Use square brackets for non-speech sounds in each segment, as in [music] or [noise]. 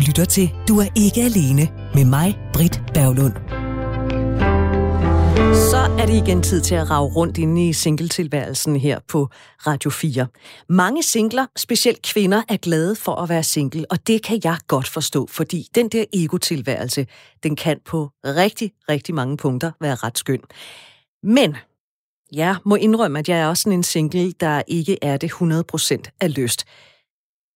lytter til Du er ikke alene med mig, Britt Berglund. Så er det igen tid til at rave rundt inde i singletilværelsen her på Radio 4. Mange singler, specielt kvinder, er glade for at være single, og det kan jeg godt forstå, fordi den der ego-tilværelse, den kan på rigtig, rigtig mange punkter være ret skøn. Men jeg må indrømme, at jeg er også sådan en single, der ikke er det 100% af lyst.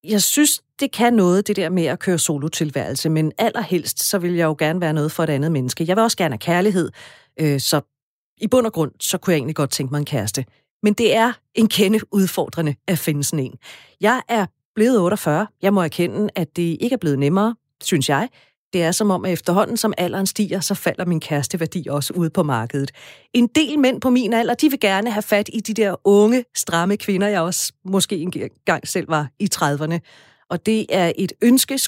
Jeg synes, det kan noget, det der med at køre solo-tilværelse, men allerhelst, så vil jeg jo gerne være noget for et andet menneske. Jeg vil også gerne have kærlighed, øh, så i bund og grund, så kunne jeg egentlig godt tænke mig en kæreste. Men det er en kende udfordrende at finde sådan en. Jeg er blevet 48. Jeg må erkende, at det ikke er blevet nemmere, synes jeg. Det er som om, at efterhånden som alderen stiger, så falder min kæresteværdi også ude på markedet. En del mænd på min alder, de vil gerne have fat i de der unge, stramme kvinder, jeg også måske engang selv var i 30'erne. Og det er et ønske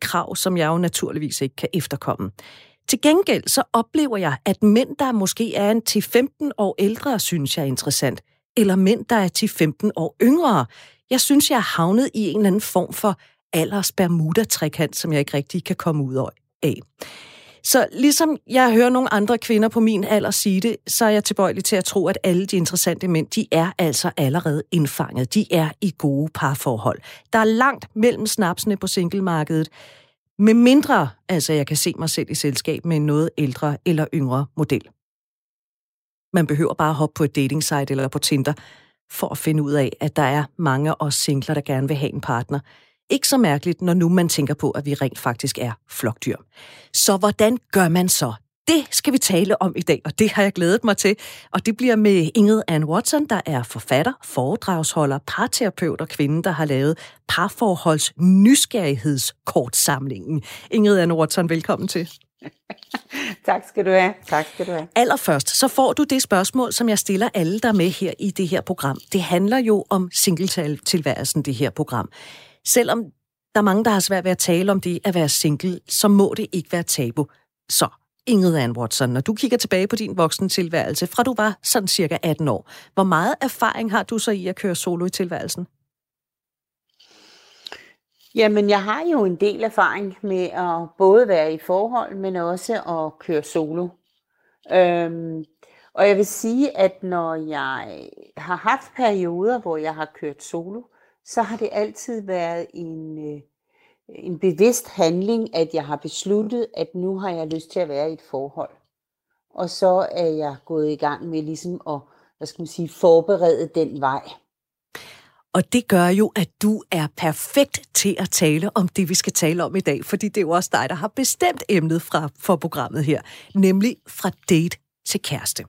krav, som jeg jo naturligvis ikke kan efterkomme. Til gengæld så oplever jeg, at mænd, der måske er en til 15 år ældre, synes jeg er interessant. Eller mænd, der er til 15 år yngre. Jeg synes, jeg er havnet i en eller anden form for alders bermuda-trekant, som jeg ikke rigtig kan komme ud af. Så ligesom jeg hører nogle andre kvinder på min alder sige det, så er jeg tilbøjelig til at tro, at alle de interessante mænd, de er altså allerede indfanget. De er i gode parforhold. Der er langt mellem snapsene på singlemarkedet. Med mindre, altså jeg kan se mig selv i selskab med en noget ældre eller yngre model. Man behøver bare hoppe på et dating site eller på Tinder, for at finde ud af, at der er mange af os singler, der gerne vil have en partner. Ikke så mærkeligt, når nu man tænker på, at vi rent faktisk er flokdyr. Så hvordan gør man så? Det skal vi tale om i dag, og det har jeg glædet mig til. Og det bliver med Ingrid Ann Watson, der er forfatter, foredragsholder, parterapeut og kvinde, der har lavet parforholds nysgerrighedskortsamlingen. Ingrid Ann Watson, velkommen til. [laughs] tak skal du have. Tak skal du have. Allerførst, så får du det spørgsmål, som jeg stiller alle, der er med her i det her program. Det handler jo om singletilværelsen, det her program. Selvom der er mange, der har svært ved at tale om det at være single, så må det ikke være tabu. Så Ingrid Ann Watson, når du kigger tilbage på din voksentilværelse, fra du var sådan cirka 18 år, hvor meget erfaring har du så i at køre solo i tilværelsen? Jamen, jeg har jo en del erfaring med at både være i forhold, men også at køre solo. Øhm, og jeg vil sige, at når jeg har haft perioder, hvor jeg har kørt solo, så har det altid været en, øh, en bevidst handling, at jeg har besluttet, at nu har jeg lyst til at være i et forhold. Og så er jeg gået i gang med ligesom at hvad skal man sige, forberede den vej. Og det gør jo, at du er perfekt til at tale om det, vi skal tale om i dag, fordi det er jo også dig, der har bestemt emnet fra, for programmet her, nemlig fra date til kæreste.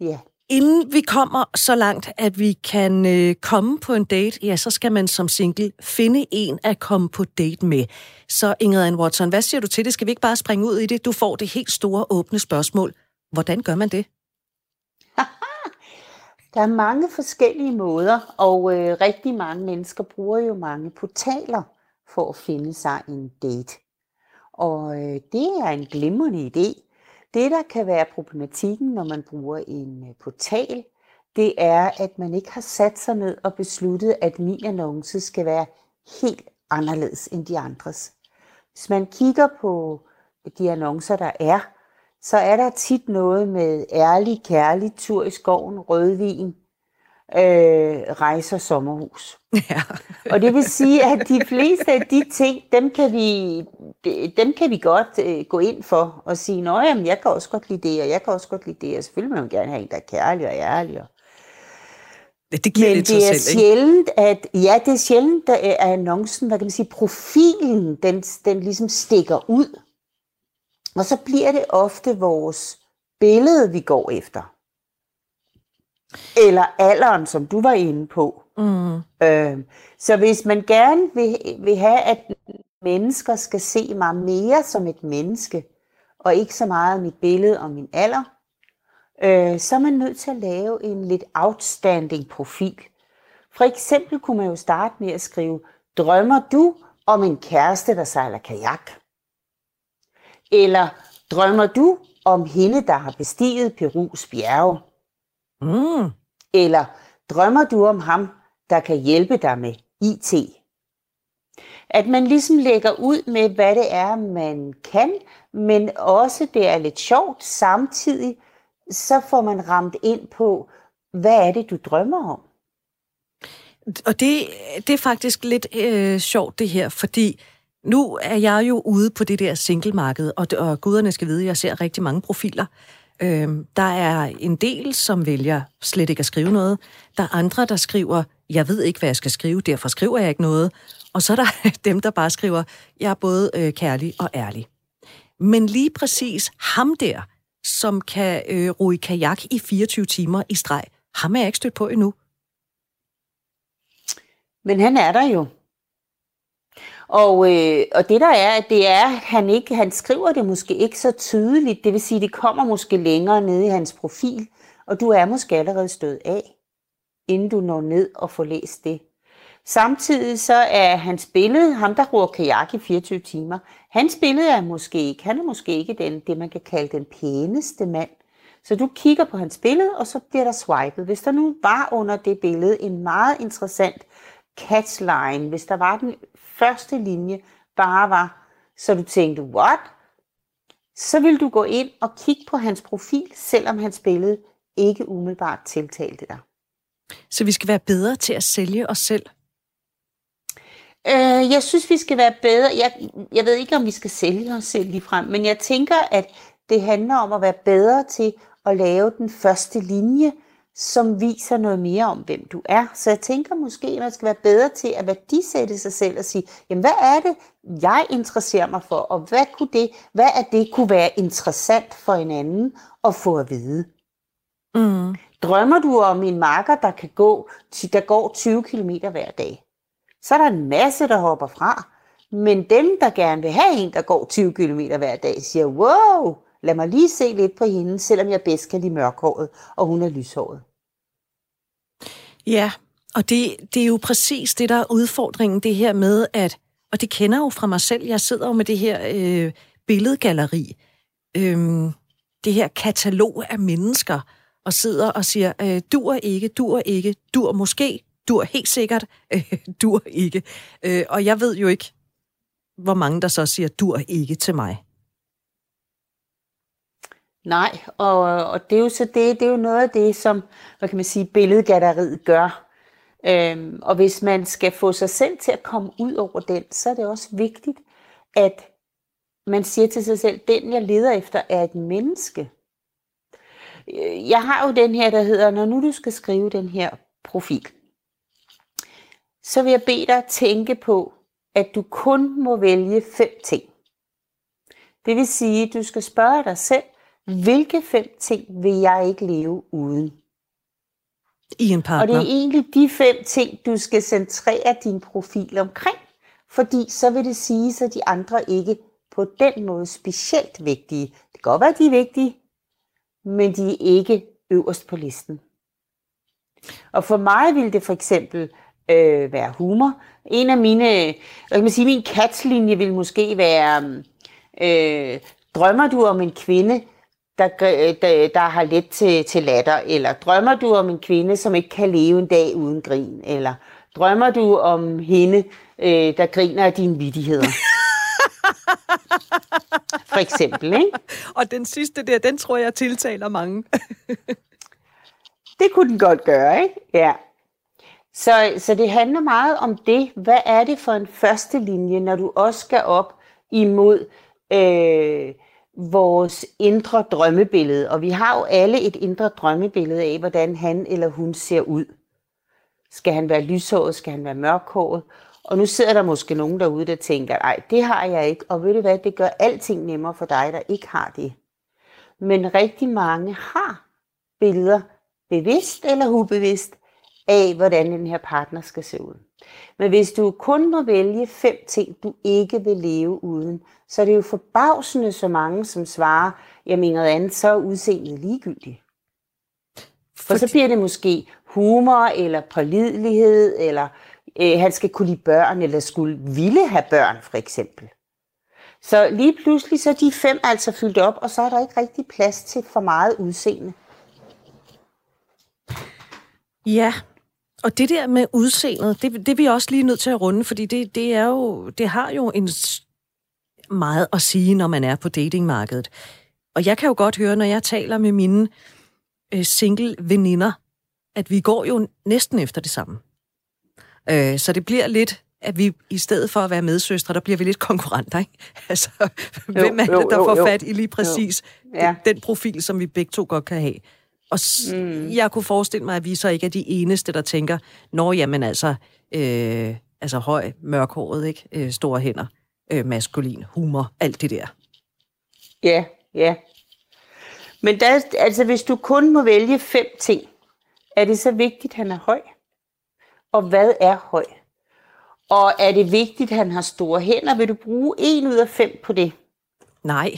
Ja. Inden vi kommer så langt, at vi kan øh, komme på en date, ja, så skal man som single finde en at komme på date med. Så Ingrid Ann Watson, hvad siger du til det? Skal vi ikke bare springe ud i det? Du får det helt store åbne spørgsmål. Hvordan gør man det? [laughs] Der er mange forskellige måder, og øh, rigtig mange mennesker bruger jo mange portaler for at finde sig en date. Og øh, det er en glimrende idé. Det, der kan være problematikken, når man bruger en øh, portal, det er, at man ikke har sat sig ned og besluttet, at min annonce skal være helt anderledes end de andres. Hvis man kigger på øh, de annoncer, der er, så er der tit noget med ærlig, kærlig, tur i skoven, rødvin, øh, rejser, sommerhus. Ja. og det vil sige, at de fleste af de ting, dem kan vi, dem kan vi godt øh, gå ind for og sige, at jamen, jeg kan også godt lide det, og jeg kan også godt lide det, og selvfølgelig vil man gerne have en, der er kærlig og ærlig. Og... Det giver Men lidt det er selv, sjældent, at, ja, det er sjældent, at annoncen, hvad kan man sige, profilen, den, den ligesom stikker ud. Og så bliver det ofte vores billede, vi går efter. Eller alderen, som du var inde på. Mm. Øh, så hvis man gerne vil, vil have, at mennesker skal se mig mere som et menneske, og ikke så meget mit billede og min alder, øh, så er man nødt til at lave en lidt outstanding profil. For eksempel kunne man jo starte med at skrive, drømmer du om en kæreste, der sejler kajak? Eller drømmer du om hende, der har bestiget Perus bjerge? Mm. Eller drømmer du om ham, der kan hjælpe dig med IT? At man ligesom lægger ud med, hvad det er, man kan, men også det er lidt sjovt. Samtidig så får man ramt ind på, hvad er det, du drømmer om? Og det, det er faktisk lidt øh, sjovt det her, fordi nu er jeg jo ude på det der singlemarked, og, og guderne skal vide, at jeg ser rigtig mange profiler. Øh, der er en del, som vælger slet ikke at skrive noget. Der er andre, der skriver, jeg ved ikke, hvad jeg skal skrive, derfor skriver jeg ikke noget. Og så er der [laughs] dem, der bare skriver, jeg er både øh, kærlig og ærlig. Men lige præcis ham der, som kan øh, ro i kajak i 24 timer i streg, ham er jeg ikke stødt på endnu. Men han er der jo. Og, øh, og det der er, det er, at han, ikke, han skriver det måske ikke så tydeligt. Det vil sige, det kommer måske længere ned i hans profil, og du er måske allerede stået af, inden du når ned og får læst det. Samtidig så er hans billede, ham der roer kajak i 24 timer, hans billede er måske ikke, han er måske ikke den, det man kan kalde den pæneste mand. Så du kigger på hans billede, og så bliver der swipet. Hvis der nu var under det billede en meget interessant catchline, hvis der var den første linje, bare var, så du tænkte, what? Så vil du gå ind og kigge på hans profil, selvom hans billede ikke umiddelbart tiltalte dig. Så vi skal være bedre til at sælge os selv? Øh, jeg synes, vi skal være bedre. Jeg, jeg ved ikke, om vi skal sælge os selv lige frem, men jeg tænker, at det handler om at være bedre til at lave den første linje, som viser noget mere om, hvem du er. Så jeg tænker måske, at man skal være bedre til at værdisætte sig selv og sige, jamen hvad er det, jeg interesserer mig for, og hvad, kunne det, hvad er det kunne være interessant for en anden at få at vide? Mm. Drømmer du om en marker, der kan gå, der går 20 km hver dag? Så er der en masse, der hopper fra. Men dem, der gerne vil have en, der går 20 km hver dag, siger, wow, Lad mig lige se lidt på hende, selvom jeg bedst kan lide mørkhåret, og hun er lyshåret. Ja, og det, det er jo præcis det, der er udfordringen, det her med, at, og det kender jeg jo fra mig selv, jeg sidder jo med det her øh, billedgalleri, øh, det her katalog af mennesker, og sidder og siger, øh, dur ikke, dur ikke, dur måske, dur helt sikkert, [laughs] øh, dur ikke. Øh, og jeg ved jo ikke, hvor mange der så siger, dur ikke til mig. Nej, og, og det er jo så det, det er jo noget af det, som, hvad kan man sige, billedgatteriet gør. Øhm, og hvis man skal få sig selv til at komme ud over den, så er det også vigtigt, at man siger til sig selv, den jeg leder efter er et menneske. Øh, jeg har jo den her, der hedder, når nu du skal skrive den her profil, så vil jeg bede dig at tænke på, at du kun må vælge fem ting. Det vil sige, at du skal spørge dig selv, hvilke fem ting vil jeg ikke leve uden? I en partner. Og det er egentlig de fem ting, du skal centrere din profil omkring, fordi så vil det sige, at de andre ikke på den måde specielt vigtige. Det kan godt være, at de er vigtige, men de er ikke øverst på listen. Og for mig vil det for eksempel øh, være humor. En af mine, hvad kan man sige, min katslinje vil måske være, øh, drømmer du om en kvinde, der, der, der har let til, til latter, eller drømmer du om en kvinde, som ikke kan leve en dag uden grin, eller drømmer du om hende, øh, der griner af dine vidigheder? For eksempel, ikke? [laughs] Og den sidste der, den tror jeg tiltaler mange. [laughs] det kunne den godt gøre, ikke? Ja. Så, så det handler meget om det. Hvad er det for en første linje, når du også skal op imod øh, vores indre drømmebillede, og vi har jo alle et indre drømmebillede af, hvordan han eller hun ser ud. Skal han være lyshåret, skal han være mørkhåret? Og nu sidder der måske nogen derude, der tænker, nej, det har jeg ikke, og ved du hvad, det gør alting nemmere for dig, der ikke har det. Men rigtig mange har billeder, bevidst eller ubevidst, af hvordan den her partner skal se ud. Men hvis du kun må vælge fem ting, du ikke vil leve uden, så er det jo forbavsende så mange, som svarer, jeg noget andet, så er udseendet ligegyldigt. For så bliver det måske humor, eller pålidelighed, eller øh, han skal kunne lide børn, eller skulle ville have børn, for eksempel. Så lige pludselig så er de fem altså fyldt op, og så er der ikke rigtig plads til for meget udseende. Ja, Og det der med udseendet, det, det er vi også lige nødt til at runde, fordi det, det, er jo, det har jo en meget at sige, når man er på datingmarkedet. Og jeg kan jo godt høre, når jeg taler med mine øh, single veninder, at vi går jo næsten efter det samme. Øh, så det bliver lidt, at vi i stedet for at være medsøstre, der bliver vi lidt konkurrenter, ikke? [laughs] Altså, jo, hvem er det, der jo, får jo, fat i lige præcis ja. den, den profil, som vi begge to godt kan have? Og mm. jeg kunne forestille mig, at vi så ikke er de eneste, der tænker, nå, jamen altså, øh, altså høj, mørkhåret, ikke? Øh, store hænder, øh, maskulin, humor, alt det der. Ja, ja. Men der, altså, hvis du kun må vælge fem ting, er det så vigtigt, at han er høj? Og hvad er høj? Og er det vigtigt, at han har store hænder? Vil du bruge en ud af fem på det? Nej,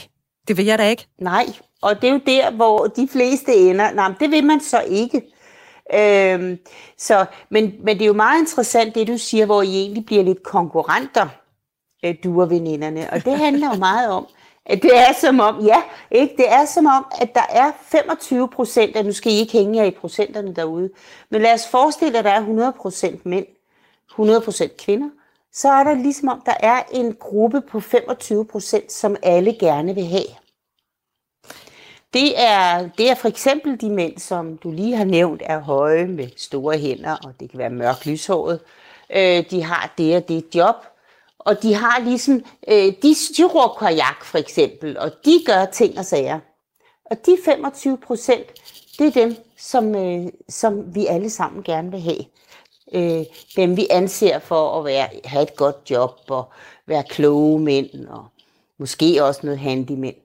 det vil jeg da ikke. Nej, og det er jo der, hvor de fleste ender. Nej, det vil man så ikke. Øhm, så, men, men det er jo meget interessant, det du siger, hvor I egentlig bliver lidt konkurrenter, øh, du og veninderne. Og det handler jo meget om, at det er som om, ja, ikke? det er som om, at der er 25 procent, og nu skal I ikke hænge jer i procenterne derude, men lad os forestille, at der er 100 procent mænd, 100 procent kvinder, så er der ligesom om, der er en gruppe på 25 procent, som alle gerne vil have. Det er, det er for eksempel de mænd, som du lige har nævnt, er høje med store hænder, og det kan være mørk lyshåret. Øh, de har det og det job, og de har ligesom, øh, de styrer kajak for eksempel, og de gør ting og sager. Og de 25 procent, det er dem, som, øh, som vi alle sammen gerne vil have. Øh, dem vi anser for at være, have et godt job og være kloge mænd og måske også noget handymænd.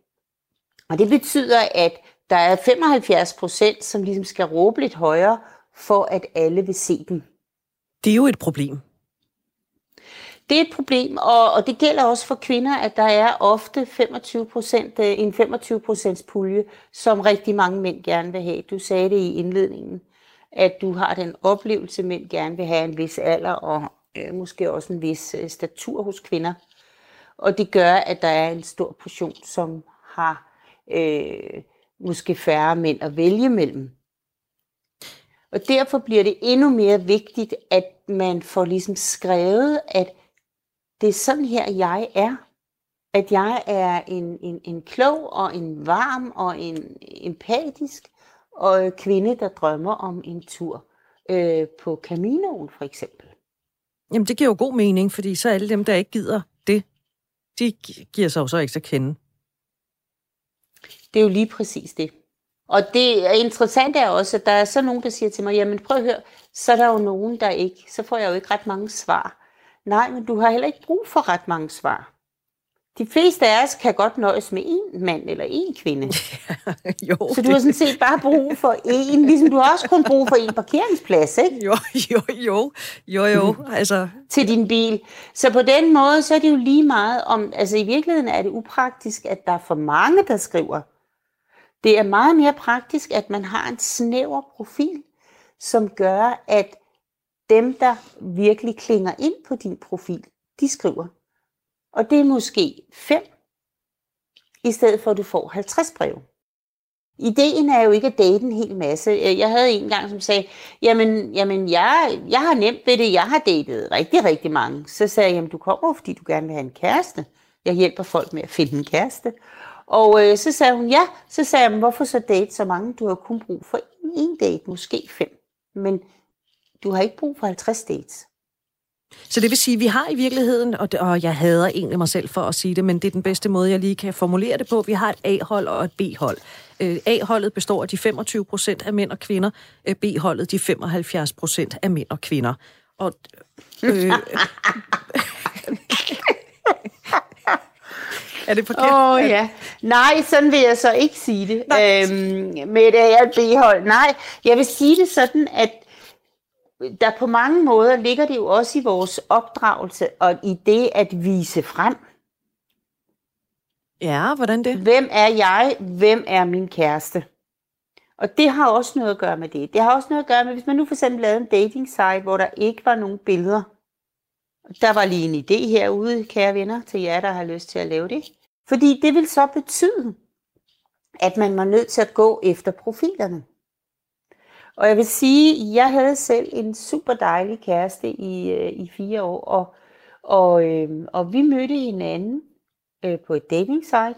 Og det betyder, at der er 75 procent, som ligesom skal råbe lidt højere, for at alle vil se dem. Det er jo et problem. Det er et problem, og, og det gælder også for kvinder, at der er ofte 25 procent, øh, en 25 procents pulje, som rigtig mange mænd gerne vil have. Du sagde det i indledningen, at du har den oplevelse, mænd gerne vil have en vis alder, og øh, måske også en vis øh, statur hos kvinder. Og det gør, at der er en stor portion, som har øh, måske færre mænd at vælge mellem. Og derfor bliver det endnu mere vigtigt, at man får ligesom skrevet, at det er sådan her, jeg er. At jeg er en, en, en klog og en varm og en empatisk og kvinde, der drømmer om en tur øh, på Caminoen for eksempel. Jamen det giver jo god mening, fordi så alle dem, der ikke gider det, de giver sig jo så ikke at kende. Det er jo lige præcis det. Og det er interessant er også, at der er så nogen, der siger til mig, jamen prøv at høre, så er der jo nogen, der ikke, så får jeg jo ikke ret mange svar. Nej, men du har heller ikke brug for ret mange svar. De fleste af os kan godt nøjes med en mand eller en kvinde. [laughs] Ja, jo, så du det... har sådan set bare brug for en, ligesom du har også kun brug for en parkeringsplads, ikke? Jo, jo, jo, jo, jo, altså... Til din bil. Så på den måde, så er det jo lige meget om, altså i virkeligheden er det upraktisk, at der er for mange, der skriver, det er meget mere praktisk, at man har en snæver profil, som gør, at dem, der virkelig klinger ind på din profil, de skriver. Og det er måske fem, i stedet for at du får 50 breve. Ideen er jo ikke at date en hel masse. Jeg havde en gang, som sagde, jamen, jamen jeg, jeg har nemt ved det, jeg har datet rigtig, rigtig mange. Så sagde jeg, jamen du kommer fordi du gerne vil have en kæreste. Jeg hjælper folk med at finde en kæreste. Og øh, så sagde hun, ja. Så sagde jeg, hvorfor så date så mange? Du har kun brug for en date, måske fem. Men du har ikke brug for 50 dates. Så det vil sige, at vi har i virkeligheden, og, det, og jeg hader egentlig mig selv for at sige det, men det er den bedste måde, jeg lige kan formulere det på. Vi har et A-hold og et B-hold. Øh, A-holdet består af de 25 procent af mænd og kvinder, øh, B-holdet de 75 procent af mænd og kvinder. Og, øh, [laughs] Er det forkert? Åh oh, ja. Nej, sådan vil jeg så ikke sige det. Øhm, med et A og B-hold. Nej, jeg vil sige det sådan, at der på mange måder ligger det jo også i vores opdragelse og i det at vise frem. Ja, hvordan det? Hvem er jeg? Hvem er min kæreste? Og det har også noget at gøre med det. Det har også noget at gøre med, hvis man nu for eksempel lavede en dating site, hvor der ikke var nogen billeder. Der var lige en idé herude, kære venner, til jer, der har lyst til at lave det. Fordi det vil så betyde, at man var nødt til at gå efter profilerne. Og jeg vil sige, jeg havde selv en super dejlig kæreste i, øh, i fire år, og, og, øh, og vi mødte hinanden øh, på et dating site,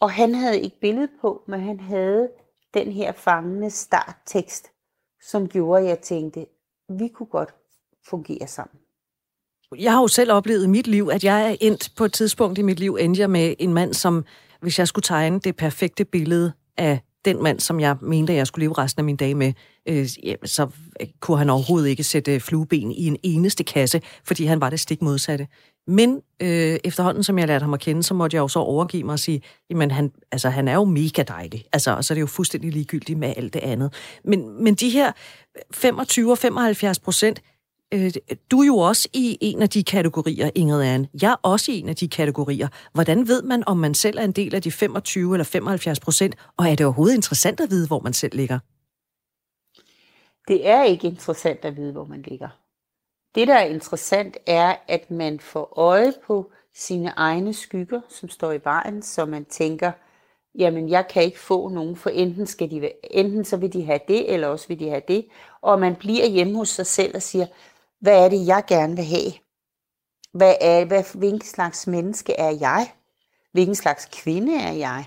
og han havde ikke billede på, men han havde den her fangende starttekst, som gjorde, at jeg tænkte, vi kunne godt fungere sammen. Jeg har jo selv oplevet i mit liv, at jeg er endt på et tidspunkt i mit liv, endte jeg med en mand, som, hvis jeg skulle tegne det perfekte billede af den mand, som jeg mente, jeg skulle leve resten af min dag med, øh, så øh, kunne han overhovedet ikke sætte øh, flueben i en eneste kasse, fordi han var det stik modsatte. Men øh, efterhånden, som jeg lærte ham at kende, så måtte jeg jo så overgive mig og sige, jamen han, altså, han er jo mega dejlig. Altså, og så er det jo fuldstændig ligegyldigt med alt det andet. Men, men de her 25 og 75 procent, øh, du er jo også i en af de kategorier, Ingrid Anne. Jeg er også i en af de kategorier. Hvordan ved man, om man selv er en del af de 25 eller 75 procent, og er det overhovedet interessant at vide, hvor man selv ligger? Det er ikke interessant at vide, hvor man ligger. Det, der er interessant, er, at man får øje på sine egne skygger, som står i vejen, så man tænker, jamen jeg kan ikke få nogen, for enten, skal de, enten så vil de have det, eller også vil de have det. Og man bliver hjemme hos sig selv og siger, hvad er det, jeg gerne vil have? Hvad er, hvad, hvilken slags menneske er jeg? Hvilken slags kvinde er jeg?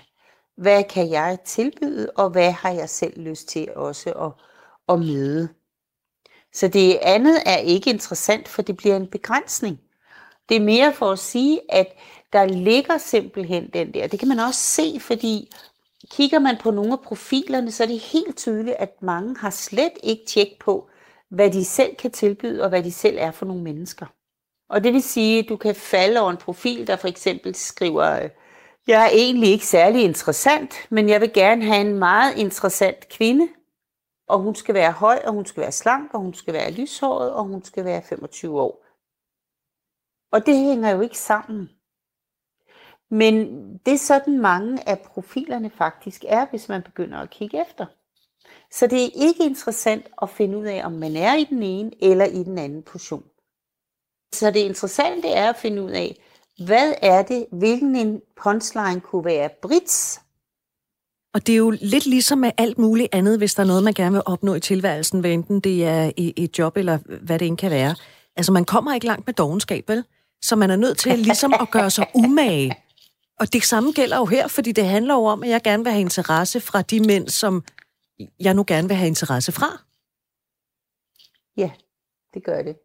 Hvad kan jeg tilbyde, og hvad har jeg selv lyst til også at, at møde? Så det andet er ikke interessant, for det bliver en begrænsning. Det er mere for at sige, at der ligger simpelthen den der. Det kan man også se, fordi kigger man på nogle af profilerne, så er det helt tydeligt, at mange har slet ikke tjek på, hvad de selv kan tilbyde, og hvad de selv er for nogle mennesker. Og det vil sige, at du kan falde over en profil, der for eksempel skriver, øh, jeg er egentlig ikke særlig interessant, men jeg vil gerne have en meget interessant kvinde, og hun skal være høj, og hun skal være slank, og hun skal være lyshåret, og hun skal være 25 år. Og det hænger jo ikke sammen. Men det er sådan mange af profilerne faktisk er, hvis man begynder at kigge efter. Så det er ikke interessant at finde ud af, om man er i den ene eller i den anden position. Så det interessante er at finde ud af, hvad er det, hvilken en punchline kunne være Brits, og det er jo lidt ligesom med alt muligt andet, hvis der er noget, man gerne vil opnå i tilværelsen, hvad enten det er et job eller hvad det end kan være. Altså, man kommer ikke langt med dogenskab, vel? Så man er nødt til ligesom at gøre sig umage. Og det samme gælder jo her, fordi det handler jo om, at jeg gerne vil have interesse fra de mænd, som jeg nu gerne vil have interesse fra. Ja, det gør det.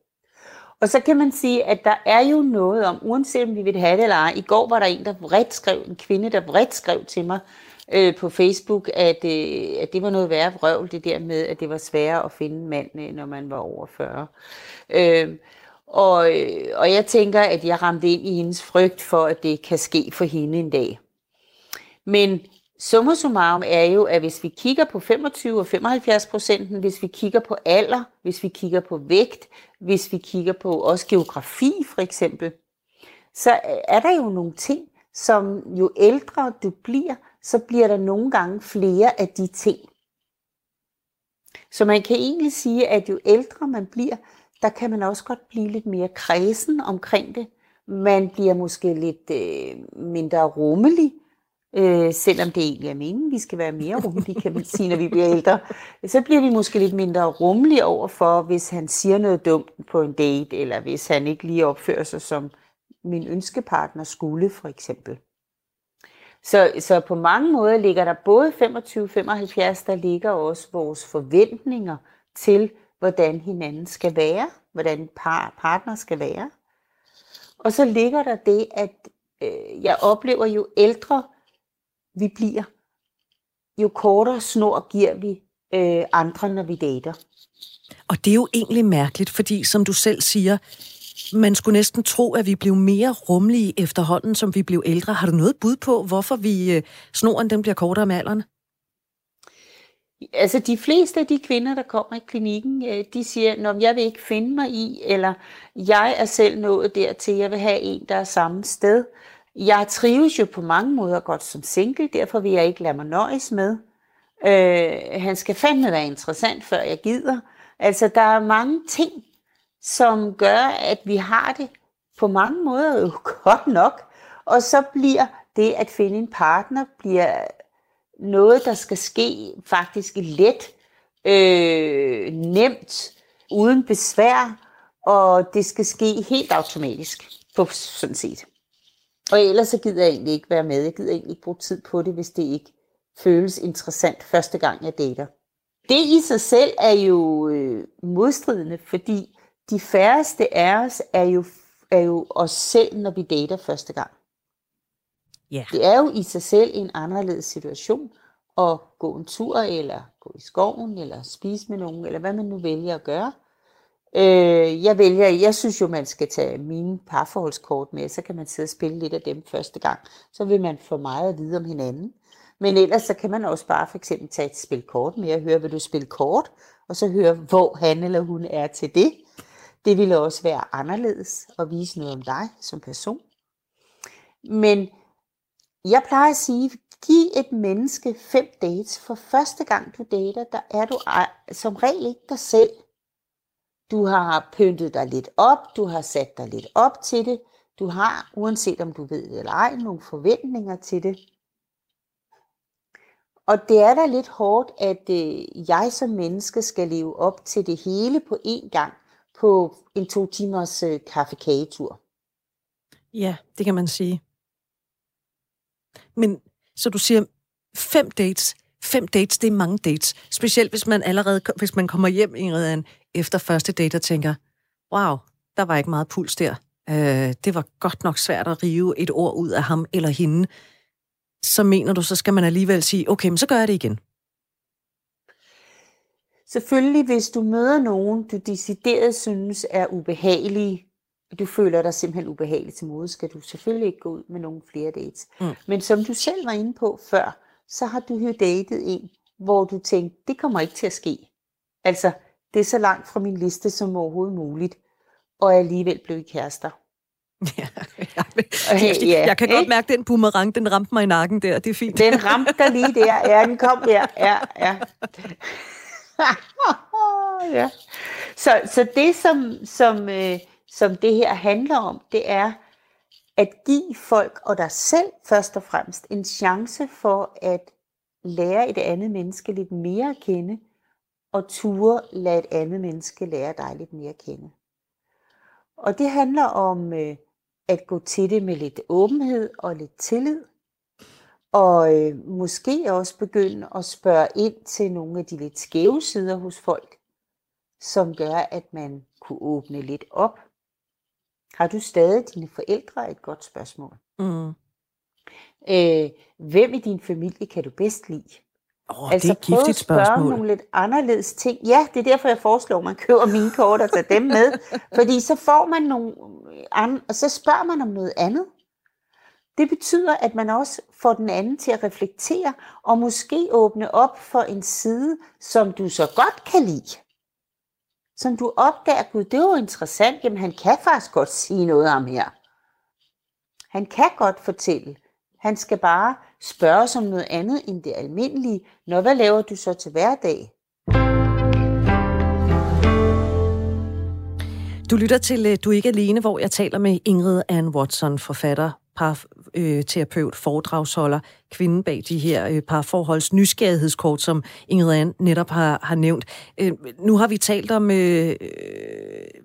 Og så kan man sige, at der er jo noget om, uanset om vi vil have det eller ej. I går var der en, der vredt skrev, en kvinde, der vredt skrev til mig, øh, på Facebook, at, øh, at det var noget værre vrøvl, det der med, at det var sværere at finde mand, når man var over 40. Øh, og, øh, og jeg tænker, at jeg ramte ind i hendes frygt for, at det kan ske for hende en dag. Men summa summarum er jo, at hvis vi kigger på 25 og 75 procenten, hvis vi kigger på alder, hvis vi kigger på vægt, hvis vi kigger på også geografi for eksempel, så er der jo nogle ting, som jo ældre du bliver, så bliver der nogle gange flere af de ting. Så man kan egentlig sige, at jo ældre man bliver, der kan man også godt blive lidt mere kredsen omkring det. Man bliver måske lidt øh, mindre rummelig, øh, selvom det egentlig er meningen, vi skal være mere rummelige, kan man sige, når vi bliver ældre. Så bliver vi måske lidt mindre rummelige overfor, hvis han siger noget dumt på en date, eller hvis han ikke lige opfører sig som min ønskepartner skulle, for eksempel. Så, så på mange måder ligger der både 25-75, der ligger også vores forventninger til, hvordan hinanden skal være, hvordan par, partner skal være. Og så ligger der det, at øh, jeg oplever, jo ældre vi bliver, jo kortere snor giver vi øh, andre, når vi dater. Og det er jo egentlig mærkeligt, fordi som du selv siger, man skulle næsten tro, at vi blev mere rummelige efterhånden, som vi blev ældre. Har du noget bud på, hvorfor vi øh, snoren den bliver kortere med alderen? Altså de fleste af de kvinder, der kommer i klinikken, øh, de siger, at jeg vil ikke finde mig i, eller jeg er selv nået dertil, jeg vil have en, der er samme sted. Jeg trives jo på mange måder godt som single, derfor vil jeg ikke lade mig nøjes med. Øh, han skal fandme være interessant, før jeg gider. Altså, der er mange ting, som gør, at vi har det på mange måder jo [laughs] godt nok. Og så bliver det at finde en partner bliver noget, der skal ske faktisk let øh, nemt, uden besvær, og det skal ske helt automatisk, på sådan set. Og ellers så gider jeg egentlig ikke være med. Jeg gider egentlig ikke bruge tid på det, hvis det ikke føles interessant første gang, jeg dater. Det i sig selv er jo øh, modstridende, fordi de færreste af os er jo, er jo os selv, når vi dater første gang. Ja. Det er jo i sig selv en anderledes situation at gå en tur, eller gå i skoven, eller spise med nogen, eller hvad man nu vælger at gøre. Øh, jeg vælger, jeg synes jo, man skal tage mine parforholdskort med, så kan man sidde og spille lidt af dem første gang. Så vil man få meget at vide om hinanden. Men ellers så kan man også bare for eksempel tage et spil kort med og høre, vil du spille kort? Og så høre, hvor han eller hun er til det. Det ville også være anderledes at vise noget om dig som person. Men jeg plejer at sige, giv et menneske fem dates. For første gang du dater, der er du som regel ikke dig selv. Du har pyntet dig lidt op, du har sat dig lidt op til det. Du har, uanset om du ved det eller ej, nogle forventninger til det. Og det er da lidt hårdt, at øh, jeg som menneske skal leve op til det hele på én gang på en to timers øh, kaffekagetur. Ja, det kan man sige. Men så du siger fem dates. Fem dates, det er mange dates. Specielt hvis man allerede, hvis man kommer hjem Ingrid, efter første date og tænker, wow, der var ikke meget puls der. Øh, det var godt nok svært at rive et ord ud af ham eller hende. Så mener du, så skal man alligevel sige, okay, men så gør jeg det igen. Selvfølgelig, hvis du møder nogen, du decideret synes er ubehagelige, du føler dig simpelthen ubehagelig til mode, skal du selvfølgelig ikke gå ud med nogle flere dates. Mm. Men som du selv var inde på før, så har du jo datet en, hvor du tænkte, det kommer ikke til at ske. Altså, det er så langt fra min liste som overhovedet muligt, og alligevel blev I kærester. [laughs] Ja, jeg, jeg, jeg, jeg kan godt mærke, at den boomerang, den ramte mig i nakken der. Det er fint. Den ramte dig lige der. Ja, den kom der. Ja, ja. [laughs] ja. Så, så det, som, som, øh, som det her handler om, det er at give folk og dig selv først og fremmest en chance for at lære et andet menneske lidt mere at kende, og ture lade et andet menneske lære dig lidt mere at kende. Og det handler om øh, at gå til det med lidt åbenhed og lidt tillid, og øh, måske også begynde at spørge ind til nogle af de lidt skæve sider hos folk, som gør, at man kunne åbne lidt op. Har du stadig dine forældre? Et godt spørgsmål. Mm. Øh, hvem i din familie kan du bedst lide? Oh, altså, det er et giftigt spørgsmål. nogle lidt anderledes ting. Ja, det er derfor, jeg foreslår, at man køber mine kort og tager dem med. fordi så får man nogle andre, og så spørger man om noget andet. Det betyder, at man også får den anden til at reflektere, og måske åbne op for en side, som du så godt kan lide. Som du opdager, gud, det er jo interessant, jamen han kan faktisk godt sige noget om her. Han kan godt fortælle. Han skal bare spørge som noget andet end det almindelige. Nå, hvad laver du så til hverdag? Du lytter til øh, Du er ikke alene, hvor jeg taler med Ingrid Ann Watson, forfatter, parterapeut, øh, foredragsholder, kvinden bag de her øh, parforholds nysgerrighedskort, som Ingrid Ann netop har, har nævnt. Øh, nu har vi talt om, øh, øh,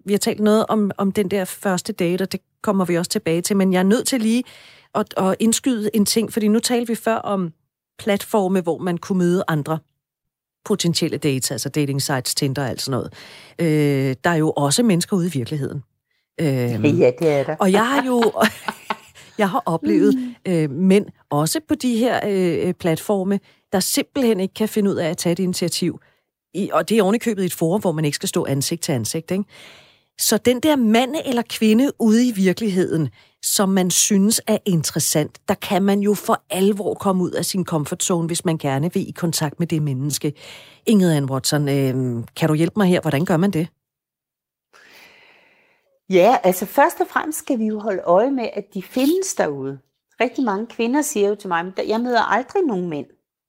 vi har talt noget om, om den der første date, og det kommer vi også tilbage til, men jeg er nødt til lige at, at indskyde en ting, fordi nu talte vi før om platforme, hvor man kunne møde andre potentielle dates, altså dating sites, Tinder og alt sådan noget. Øh, der er jo også mennesker ude i virkeligheden. Øh, ja, det er der. Og jeg har jo [laughs] jeg har oplevet mm. øh, mænd, også på de her øh, platforme, der simpelthen ikke kan finde ud af at tage et initiativ. I, og det er ovenikøbet i et forum, hvor man ikke skal stå ansigt til ansigt. Ikke? Så den der mand eller kvinde ude i virkeligheden, som man synes er interessant, der kan man jo for alvor komme ud af sin comfort zone, hvis man gerne vil i kontakt med det menneske. Ingrid Ann Watson, øh, kan du hjælpe mig her? Hvordan gør man det? Ja, altså først og fremmest skal vi jo holde øje med, at de findes derude. Rigtig mange kvinder siger jo til mig, at jeg møder aldrig nogen mænd.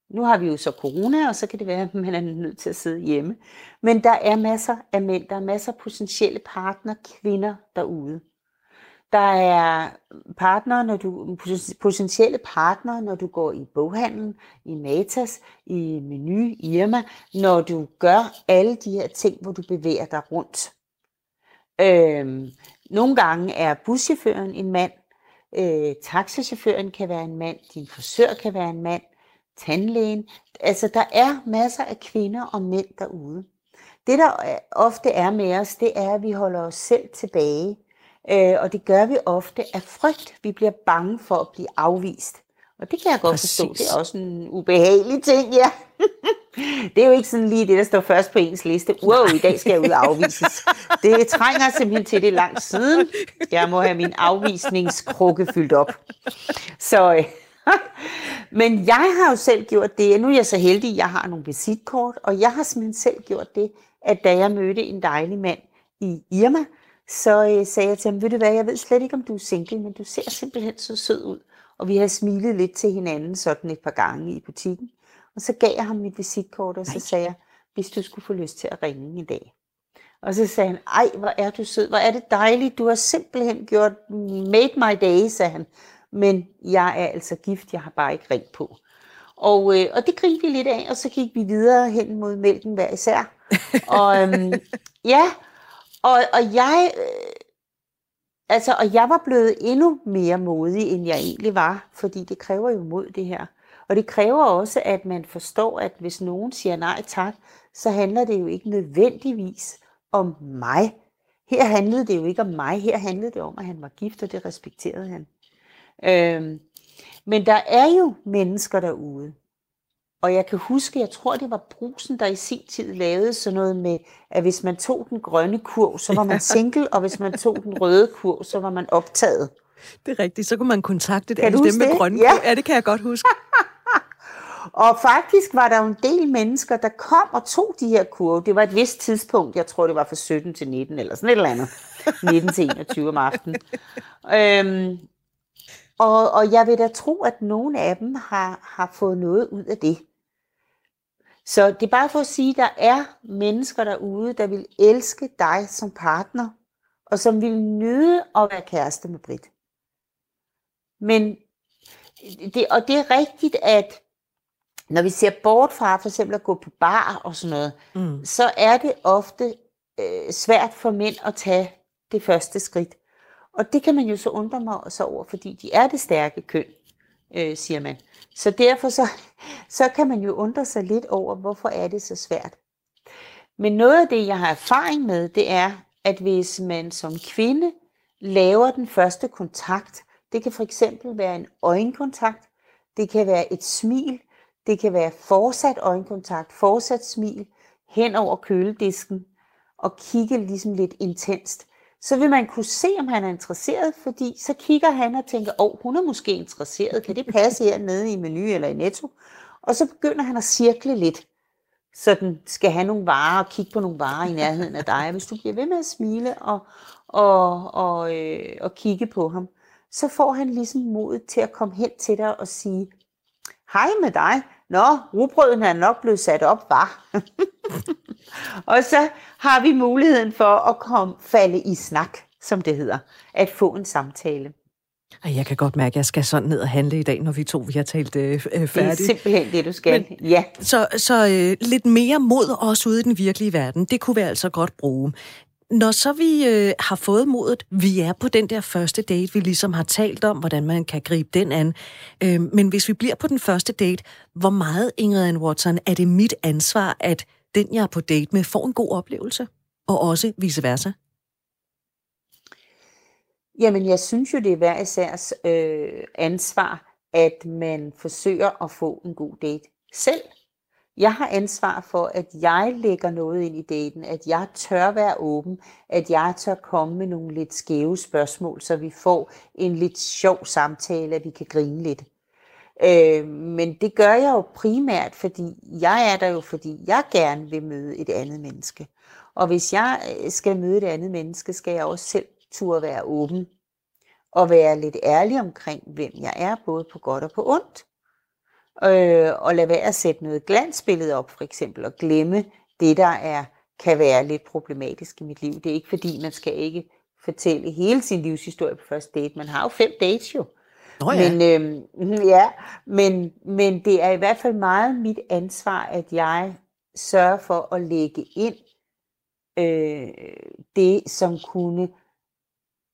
Nu har vi jo så corona, og så kan det være, at man er nødt til at sidde hjemme. Men der er masser af mænd, der er masser af potentielle partner, kvinder derude. Der er partner, når du, potentielle partnere, når du går i boghandlen, i Matas, i Menu, Irma, når du gør alle de her ting, hvor du bevæger dig rundt. Øhm, nogle gange er buschaufføren en mand, øh, taxachaufføren kan være en mand, din frisør kan være en mand, tandlægen. Altså, der er masser af kvinder og mænd derude. Det, der ofte er med os, det er, at vi holder os selv tilbage. Øh, og det gør vi ofte af frygt. Vi bliver bange for at blive afvist. Og det kan jeg godt Præcis. forstå. Det er også en ubehagelig ting, ja. [laughs] det er jo ikke sådan lige det, der står først på ens liste. Wow, i dag skal jeg ud og afvises. Det trænger simpelthen til det langt siden. Jeg må have min afvisningskrukke fyldt op. Så, øh, men jeg har jo selv gjort det. Nu er jeg så heldig, at jeg har nogle visitkort, og jeg har simpelthen selv gjort det, at da jeg mødte en dejlig mand i Irma, så øh, sagde jeg til ham, ved du hvad, jeg ved slet ikke, om du er single, men du ser simpelthen så sød ud. Og vi har smilet lidt til hinanden sådan et par gange i butikken. Og så gav jeg ham mit visitkort, og så Nej. sagde jeg, hvis du skulle få lyst til at ringe i dag. Og så sagde han, ej, hvor er du sød, hvor er det dejligt, du har simpelthen gjort, made my day, sagde han. Men jeg er altså gift, jeg har bare ikke ringt på. Og, øh, og det grinte vi lidt af, og så gik vi videre hen mod mælken hver især. [laughs] og øhm, ja, og, og jeg, øh, altså, og jeg var blevet endnu mere modig, end jeg egentlig var, fordi det kræver jo mod det her. Og det kræver også, at man forstår, at hvis nogen siger nej tak, så handler det jo ikke nødvendigvis om mig. Her handlede det jo ikke om mig, her handlede det om, at han var gift, og det respekterede han. Øhm, men der er jo mennesker derude, og jeg kan huske, jeg tror det var Brusen, der i sin tid lavede sådan noget med, at hvis man tog den grønne kurv, så var man single, og hvis man tog den røde kurv, så var man optaget. Det er rigtigt. Så kunne man kontakte det, dem med grønne ja. kurv. Ja, det kan jeg godt huske. [laughs] og faktisk var der en del mennesker, der kom og tog de her kurve. Det var et vist tidspunkt, jeg tror det var fra 17 til 19, eller sådan et eller andet. 19 til 21 om aftenen. Øhm, og, og jeg vil da tro, at nogle af dem har, har fået noget ud af det. Så det er bare for at sige, at der er mennesker derude, der vil elske dig som partner, og som vil nyde at være kæreste med Brit. Men det, og det er rigtigt, at når vi ser bort fra for eksempel at gå på bar og sådan noget, mm. så er det ofte øh, svært for mænd at tage det første skridt. Og det kan man jo så undre mig så over, fordi de er det stærke køn, øh, siger man. Så derfor så, [laughs] så kan man jo undre sig lidt over, hvorfor er det så svært. Men noget af det, jeg har erfaring med, det er, at hvis man som kvinde laver den første kontakt, det kan for eksempel være en øjenkontakt, det kan være et smil, det kan være fortsat øjenkontakt, fortsat smil hen over køledisken og kigge ligesom lidt intenst så vil man kunne se, om han er interesseret, fordi så kigger han og tænker, åh, oh, hun er måske interesseret, kan det passe her nede i menu eller i netto? Og så begynder han at cirkle lidt, så den skal have nogle varer og kigge på nogle varer i nærheden af dig. Hvis du bliver ved med at smile og, og, og, øh, og kigge på ham, så får han ligesom modet til at komme hen til dig og sige, hej med dig, Nå, rugbrøden er nok blevet sat op, var. [laughs] og så har vi muligheden for at komme falde i snak, som det hedder, at få en samtale. Jeg kan godt mærke, at jeg skal sådan ned og handle i dag, når vi to vi har talt øh, færdigt. Det er simpelthen det, du skal. Men, ja. Så, så øh, lidt mere mod os ude i den virkelige verden, det kunne vi altså godt bruge. Når så vi øh, har fået modet, vi er på den der første date, vi ligesom har talt om, hvordan man kan gribe den an. Øh, men hvis vi bliver på den første date, hvor meget, Ingrid Ann Watson, er det mit ansvar, at den, jeg er på date med, får en god oplevelse? Og også vice versa? Jamen, jeg synes jo, det er hver isærs øh, ansvar, at man forsøger at få en god date selv. Jeg har ansvar for, at jeg lægger noget ind i daten, at jeg tør være åben, at jeg tør komme med nogle lidt skæve spørgsmål, så vi får en lidt sjov samtale, at vi kan grine lidt. Øh, men det gør jeg jo primært, fordi jeg er der jo, fordi jeg gerne vil møde et andet menneske. Og hvis jeg øh, skal møde et andet menneske, skal jeg også selv turde være åben og være lidt ærlig omkring, hvem jeg er, både på godt og på ondt øh, og lade være at sætte noget glansbillede op, for eksempel, og glemme det, der er, kan være lidt problematisk i mit liv. Det er ikke fordi, man skal ikke fortælle hele sin livshistorie på første date. Man har jo fem dates jo. Nå ja. Men, øhm, [laughs] ja, men, men det er i hvert fald meget mit ansvar, at jeg sørger for at lægge ind øh, det, som kunne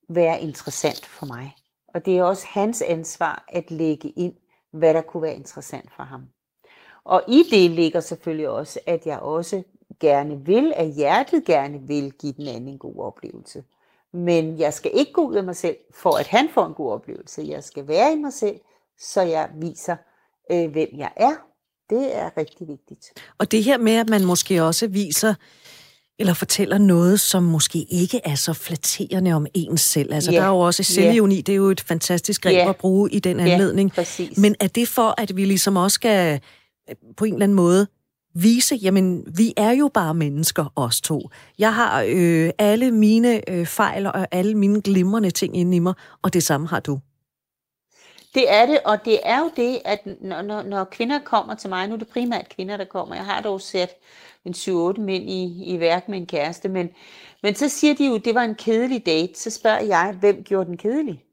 være interessant for mig. Og det er også hans ansvar at lægge ind, hvad der kunne være interessant for ham. Og i det ligger selvfølgelig også, at jeg også gerne vil, at hjertet gerne vil give den anden en god oplevelse. Men jeg skal ikke gå ud af mig selv, for at han får en god oplevelse. Jeg skal være i mig selv, så jeg viser, øh, hvem jeg er. Det er rigtig vigtigt. Og det her med, at man måske også viser, eller fortæller noget, som måske ikke er så flatterende om ens selv. Altså, yeah. der er jo også selvjuni, yeah. det er jo et fantastisk greb yeah. at bruge i den anledning. Yeah, Men er det for, at vi ligesom også skal øh, på en eller anden måde vise, jamen, vi er jo bare mennesker, os to. Jeg har øh, alle mine øh, fejl og alle mine glimrende ting inde i mig, og det samme har du. Det er det, og det er jo det, at når, når, når kvinder kommer til mig, nu er det primært kvinder, der kommer, jeg har dog set en 7-8 mænd i, i værk med en kæreste, men, men så siger de jo, at det var en kedelig date, så spørger jeg, hvem gjorde den kedelig?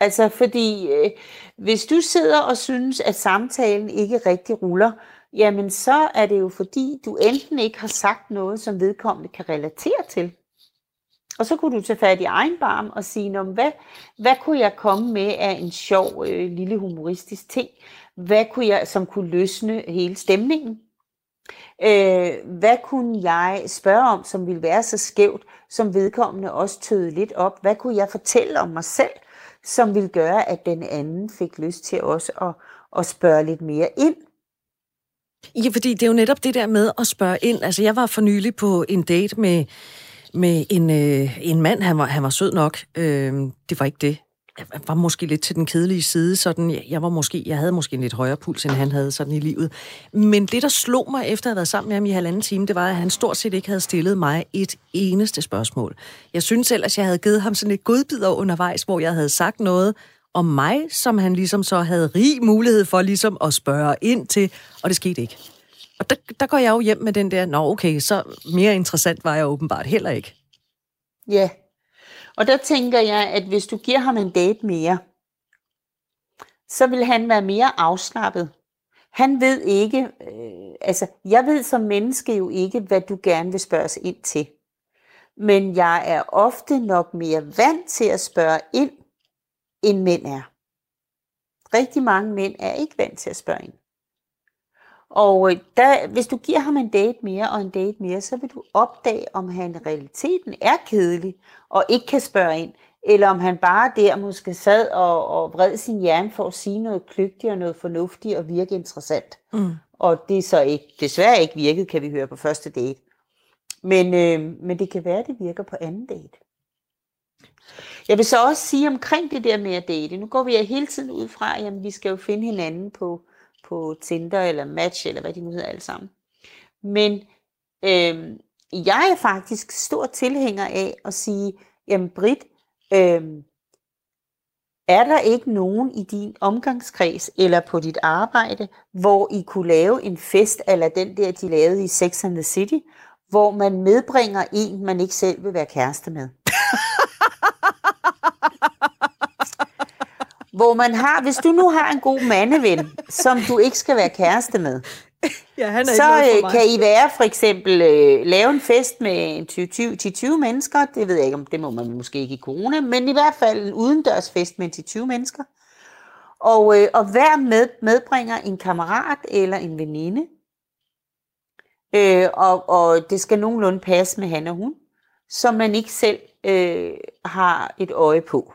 Altså, fordi øh, hvis du sidder og synes, at samtalen ikke rigtig ruller, jamen så er det jo fordi, du enten ikke har sagt noget, som vedkommende kan relatere til. Og så kunne du tage fat i egen barm og sige, hvad, hvad kunne jeg komme med af en sjov øh, lille humoristisk ting? Hvad kunne jeg, som kunne løsne hele stemningen? Øh, hvad kunne jeg spørge om, som ville være så skævt, som vedkommende også tøede lidt op? Hvad kunne jeg fortælle om mig selv, som ville gøre, at den anden fik lyst til også at, at spørge lidt mere ind? Ja, fordi det er jo netop det der med at spørge ind. Altså, jeg var for nylig på en date med, med en, øh, en mand, han var, han var sød nok. Øh, det var ikke det. Jeg var måske lidt til den kedelige side, sådan, jeg, var måske, jeg havde måske en lidt højere puls, end han havde sådan i livet. Men det, der slog mig efter at have været sammen med ham i halvanden time, det var, at han stort set ikke havde stillet mig et eneste spørgsmål. Jeg synes ellers, jeg havde givet ham sådan et godbidder undervejs, hvor jeg havde sagt noget, om mig, som han ligesom så havde rig mulighed for ligesom at spørge ind til, og det skete ikke. Og der, der går jeg jo hjem med den der, nå okay, så mere interessant var jeg åbenbart heller ikke. Ja, og der tænker jeg, at hvis du giver ham en date mere, så vil han være mere afslappet. Han ved ikke, øh, altså jeg ved som menneske jo ikke, hvad du gerne vil spørges ind til. Men jeg er ofte nok mere vant til at spørge ind, end mænd er. Rigtig mange mænd er ikke vant til at spørge ind. Og øh, der, hvis du giver ham en date mere og en date mere, så vil du opdage, om han i realiteten er kedelig og ikke kan spørge ind, eller om han bare der måske sad og, og vred sin hjerne for at sige noget kløgtigt og noget fornuftigt og virke interessant. Mm. Og det er så ikke, desværre ikke virket, kan vi høre på første date. Men, øh, men det kan være, at det virker på anden date. Jeg vil så også sige omkring det der med at date. Nu går vi hele tiden ud fra, at vi skal jo finde hinanden på, på Tinder eller Match, eller hvad de nu hedder alle sammen. Men øh, jeg er faktisk stor tilhænger af at sige, jamen Britt, øh, er der ikke nogen i din omgangskreds eller på dit arbejde, hvor I kunne lave en fest, eller den der, de lavede i Sex and the City, hvor man medbringer en, man ikke selv vil være kæreste med? [laughs] hvor man har, hvis du nu har en god mandeven, som du ikke skal være kæreste med, [laughs] ja, han er så øh, kan I være for eksempel øh, lave en fest med 10-20 mennesker, det ved jeg ikke om, det må man måske ikke i corona, men i hvert fald en udendørs fest med 10-20 mennesker. Og, øh, og hver med, medbringer en kammerat eller en veninde, øh, og, og det skal nogenlunde passe med han og hun, som man ikke selv øh, har et øje på.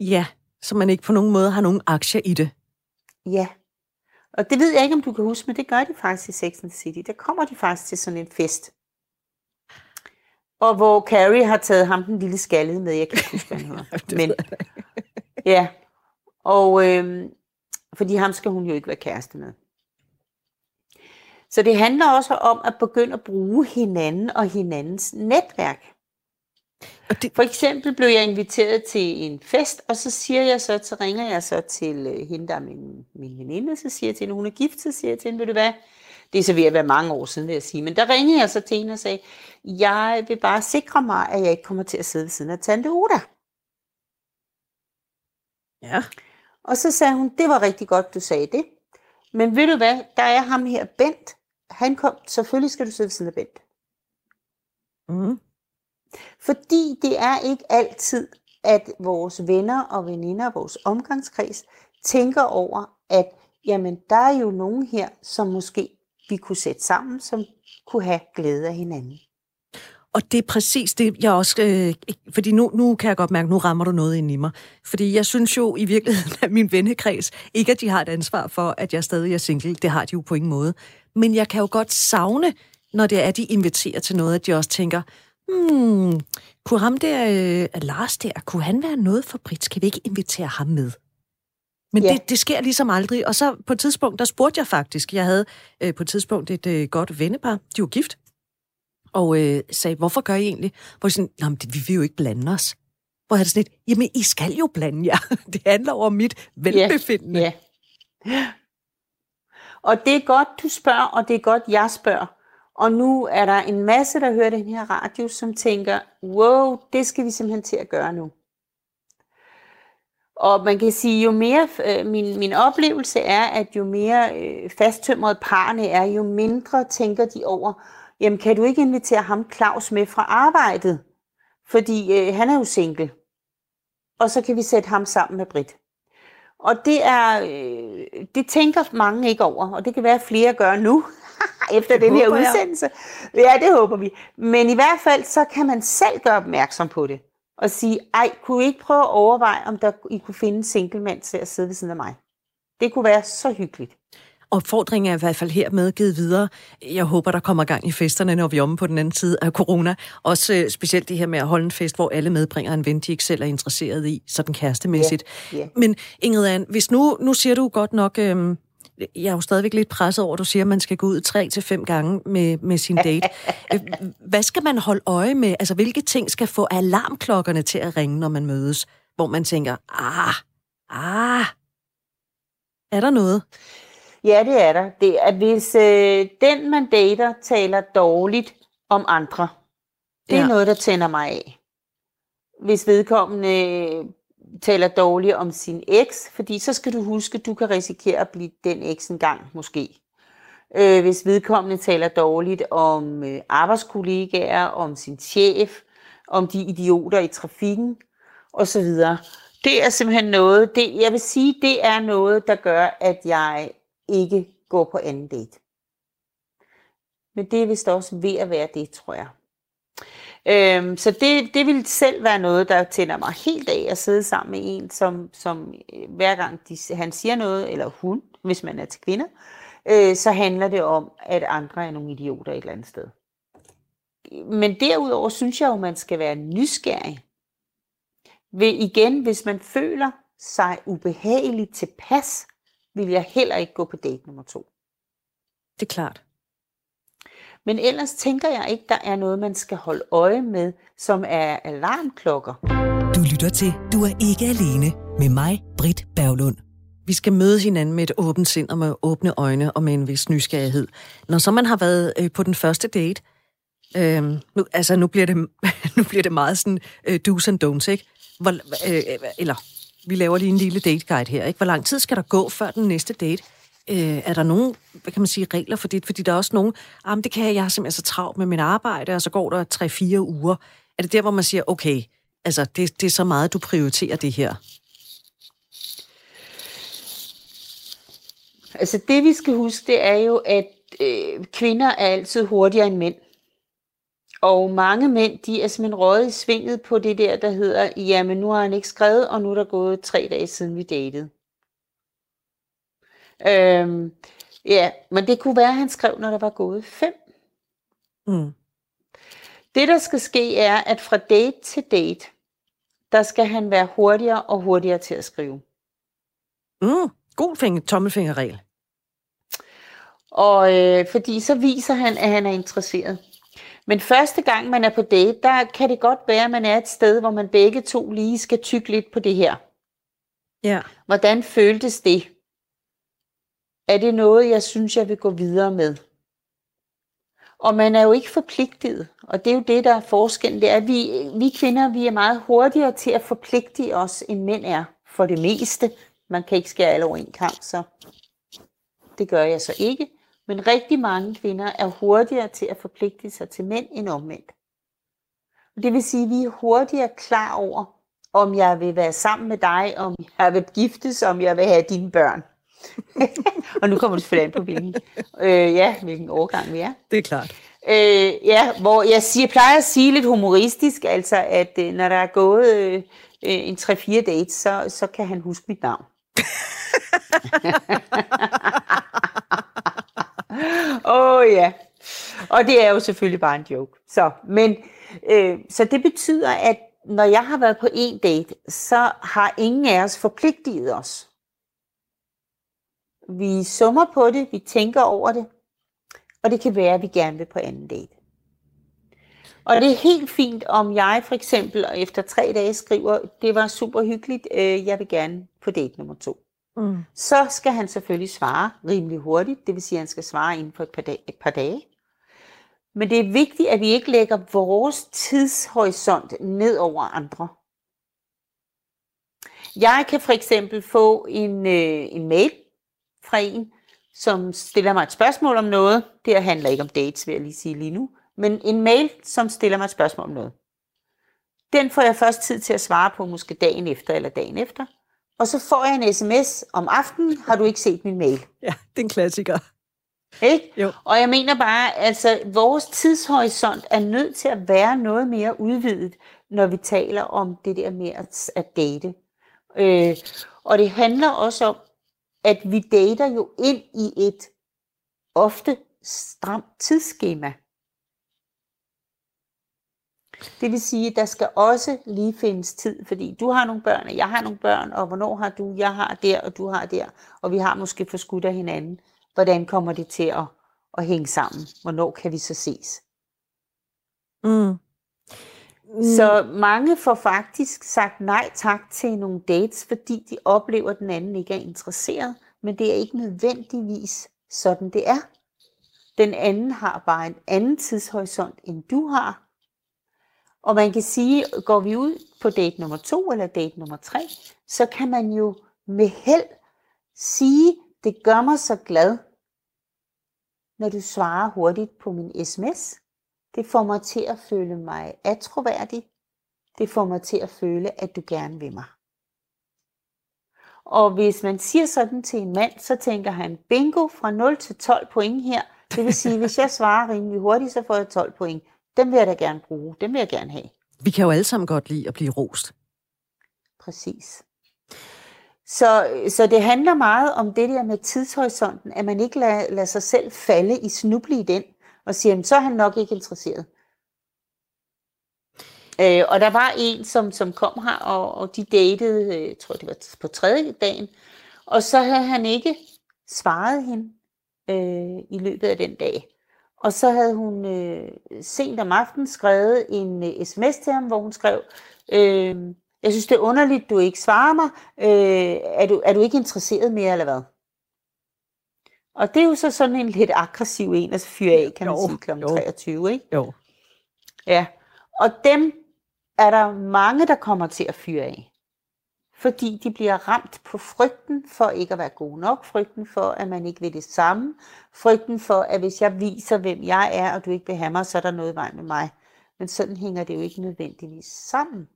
Ja, så man ikke på nogen måde har nogen aktier i det. Ja, og det ved jeg ikke, om du kan huske, men det gør de faktisk i Sex and the City. Der kommer de faktisk til sådan en fest. Og hvor Carrie har taget ham den lille skaldede med. Jeg kan ikke huske, hvad han hedder. [laughs] men, ja. Og øhm, fordi ham skal hun jo ikke være kæreste med. Så det handler også om at begynde at bruge hinanden og hinandens netværk. Det... For eksempel blev jeg inviteret til en fest, og så siger jeg så, så ringer jeg så til øh, hende, der er min, min veninde, så siger jeg til hende, hun er gift, så siger jeg til hende, ved du hvad, Det er så ved at være mange år siden, vil jeg sige. Men der ringede jeg så til hende og sagde, jeg vil bare sikre mig, at jeg ikke kommer til at sidde ved siden af Tante Uda. Ja. Og så sagde hun, det var rigtig godt, du sagde det. Men ved du hvad, der er ham her, Bent. Han kom, selvfølgelig skal du sidde ved siden af Bent. Mm. Fordi det er ikke altid, at vores venner og veninder, vores omgangskreds, tænker over, at jamen, der er jo nogen her, som måske vi kunne sætte sammen, som kunne have glæde af hinanden. Og det er præcis det, jeg også... Øh, fordi nu, nu kan jeg godt mærke, nu rammer du noget ind i mig. Fordi jeg synes jo i virkeligheden, at min vennekreds, ikke at de har et ansvar for, at jeg stadig er single. Det har de jo på ingen måde. Men jeg kan jo godt savne, når det er, at de inviterer til noget, at de også tænker, hmm, kunne ham der, øh, Lars der, kunne han være noget for Britt? Skal vi ikke invitere ham med? Men Ja. det, det sker ligesom aldrig. Og så på et tidspunkt, der spurgte jeg faktisk, jeg havde øh, på et tidspunkt et øh, godt vennepar, de var gift, og øh, sagde, hvorfor gør I egentlig? Hvor de sådan, Nå, men det, vi vil jo ikke blande os. Hvor jeg sådan lidt, jamen I skal jo blande jer. [laughs] Det handler over mit velbefindende. Ja. ja. Og det er godt, du spørger, og det er godt, jeg spørger. Og nu er der en masse, der hører den her radio, som tænker, wow, det skal vi simpelthen til at gøre nu. Og man kan sige, jo mere, øh, min, min oplevelse er, at jo mere øh, fasttømret parne er, jo mindre tænker de over, jamen kan du ikke invitere ham Claus med fra arbejdet? Fordi øh, han er jo single. Og så kan vi sætte ham sammen med Britt. Og det er, øh, det tænker mange ikke over, og det kan være, at flere gør nu, [laughs] efter Det den her håber jeg. udsendelse. Ja, det håber vi. Men i hvert fald, så kan man selv gøre opmærksom på det, og sige, ej, kunne I ikke prøve at overveje, om der, I kunne finde en single mand til at sidde ved siden af mig? Det kunne være så hyggeligt. Opfordringen er i hvert fald hermed givet videre. Jeg håber, der kommer gang i festerne, når vi er omme på den anden side af corona. Også øh, specielt det her med at holde en fest, hvor alle medbringer en ven, de ikke selv er interesseret i, sådan kærestemæssigt. Ja, ja. Men Ingrid Ann, hvis nu, nu siger du godt nok, øhm, jeg er jo stadigvæk lidt presset over, at du siger, at man skal gå ud tre til fem gange med, med sin date. [laughs] Øh, Hvad skal man holde øje med? Altså, hvilke ting skal få alarmklokkerne til at ringe, når man mødes? Hvor man tænker, ah, ah, er der noget? Ja, det er der. Det er, hvis øh, den, man dater, taler dårligt om andre, det er Ja. noget, der tænder mig af. Hvis vedkommende taler dårligt om sin eks, fordi så skal du huske, at du kan risikere at blive den eks en gang, måske. Øh, hvis vedkommende taler dårligt om øh, arbejdskollegaer, om sin chef, om de idioter i trafikken, osv. Det er simpelthen noget, det, jeg vil sige, det er noget, der gør, at jeg ikke går på anden date. Men det er vist også ved at være det, tror jeg. Øhm, så det, det vil selv være noget, der tænder mig helt af at sidde sammen med en, som, som øh, hver gang de, han siger noget, eller hun, hvis man er til kvinder, øh, så handler det om, at andre er nogle idioter et eller andet sted. Men derudover synes jeg jo, man skal være nysgerrig. Ved igen, hvis man føler sig ubehageligt tilpas, vil jeg heller ikke gå på date nummer to. Det er klart. Men ellers tænker jeg ikke, der er noget, man skal holde øje med, som er alarmklokker. Du lytter til Du er ikke alene med mig, Britt Berglund. Vi skal møde hinanden med et åbent sind og med åbne øjne og med en vis nysgerrighed. Når så man har været øh, på den første date, øh, nu, altså nu bliver det, [laughs] nu bliver det meget sådan øh, do's and don'ts, ikke? Hvor, øh, eller, vi laver lige en lille date guide her, ikke? Hvor lang tid skal der gå før den næste date? Øh, er der nogen, hvad kan man sige, regler for det? Fordi der er også nogen, ah, men det kan jeg, jeg har simpelthen så travlt med mit arbejde, og så går der 3-4 uger. Er det der, hvor man siger, okay, altså det, det er så meget, du prioriterer det her? Altså det vi skal huske, det er jo, at øh, kvinder er altid hurtigere end mænd. Og mange mænd, de er simpelthen røget i svinget på det der, der hedder, jamen nu har han ikke skrevet, og nu er der gået tre dage siden vi datede. Øhm, ja, men det kunne være, at han skrev, når der var gået fem. Mm. Det, der skal ske, er, at fra date til date, der skal han være hurtigere og hurtigere til at skrive. Mm. God finger, tommelfingerregel. Og øh, fordi så viser han, at han er interesseret. Men første gang man er på date, der kan det godt være, at man er et sted, hvor man begge to lige skal tykke lidt på det her. Ja. Hvordan føltes det? Er det noget, jeg synes, jeg vil gå videre med? Og man er jo ikke forpligtet, og det er jo det, der er forskellen. Det er, at vi, vi kvinder vi er meget hurtigere til at forpligte os, end mænd er for det meste. Man kan ikke skære alle over en kamp, så det gør jeg så ikke. Men rigtig mange kvinder er hurtigere til at forpligte sig til mænd end omvendt. Det vil sige, at vi er hurtigere klar over, om jeg vil være sammen med dig, om jeg vil giftes, om jeg vil have dine børn. [laughs] og nu kommer det selvfølgelig an på, hvilken, øh, ja, hvilken årgang vi er. Det er klart. Øh, ja, hvor jeg siger, plejer at sige lidt humoristisk, altså at øh, når der er gået øh, en 3-4 dates, så, så kan han huske mit navn. [laughs] Åh oh, ja. Og det er jo selvfølgelig bare en joke. Så, men, øh, så det betyder, at når jeg har været på en date, så har ingen af os forpligtet os. Vi summer på det, vi tænker over det, og det kan være, at vi gerne vil på anden date. Og det er helt fint, om jeg for eksempel efter tre dage skriver, det var super hyggeligt, øh, jeg vil gerne på date nummer to. Mm. Så skal han selvfølgelig svare rimelig hurtigt, det vil sige, at han skal svare inden for et par, dage, et par dage. Men det er vigtigt, at vi ikke lægger vores tidshorisont ned over andre. Jeg kan for eksempel få en, øh, en mail fra en, som stiller mig et spørgsmål om noget. Det handler ikke om dates, vil jeg lige sige lige nu. Men en mail, som stiller mig et spørgsmål om noget. Den får jeg først tid til at svare på, måske dagen efter eller dagen efter. Og så får jeg en sms om aftenen, har du ikke set min mail? Ja, det er en klassiker. Ikke? Jo. Og jeg mener bare, altså vores tidshorisont er nødt til at være noget mere udvidet, når vi taler om det der med at, at date. Øh, og det handler også om, at vi dater jo ind i et ofte stramt tidsskema. Det vil sige, at der skal også lige findes tid, fordi du har nogle børn, og jeg har nogle børn, og hvornår har du, jeg har der, og du har der, og vi har måske forskudt af hinanden. Hvordan kommer det til at, at hænge sammen? Hvornår kan vi så ses? Mm. Mm. Så mange får faktisk sagt nej tak til nogle dates, fordi de oplever, at den anden ikke er interesseret, men det er ikke nødvendigvis sådan det er. Den anden har bare en anden tidshorisont, end du har. Og man kan sige, går vi ud på date nummer to eller date nummer tre, så kan man jo med held sige, det gør mig så glad, når du svarer hurtigt på min sms. Det får mig til at føle mig atroværdig. Det får mig til at føle, at du gerne vil mig. Og hvis man siger sådan til en mand, så tænker han, bingo fra 0 til 12 point her. Det vil sige, hvis jeg svarer rimelig hurtigt, så får jeg 12 point. Dem vil jeg da gerne bruge. Dem vil jeg gerne have. Vi kan jo alle sammen godt lide at blive rost. Præcis. Så, så det handler meget om det der med tidshorisonten, at man ikke lader, lader sig selv falde i snuble i den, og siger, så er han nok ikke interesseret. Øh, og der var en, som, som kom her, og, og de datede, øh, jeg tror det var på tredje dagen, og så havde han ikke svaret hende øh, i løbet af den dag. Og så havde hun øh, sent om aftenen skrevet en øh, sms til ham, hvor hun skrev, øh, jeg synes det er underligt, du ikke svarer mig. Øh, er, du, er du ikke interesseret mere, eller hvad? Og det er jo så sådan en lidt aggressiv en at fyre af, kan man jo, sige, kl. 23, ikke? Jo. Ja, og dem er der mange, der kommer til at fyre af. Fordi de bliver ramt på frygten for ikke at være god nok, frygten for, at man ikke vil det samme, frygten for, at hvis jeg viser, hvem jeg er, og du ikke vil have mig, så er der noget vej med mig. Men sådan hænger det jo ikke nødvendigvis sammen.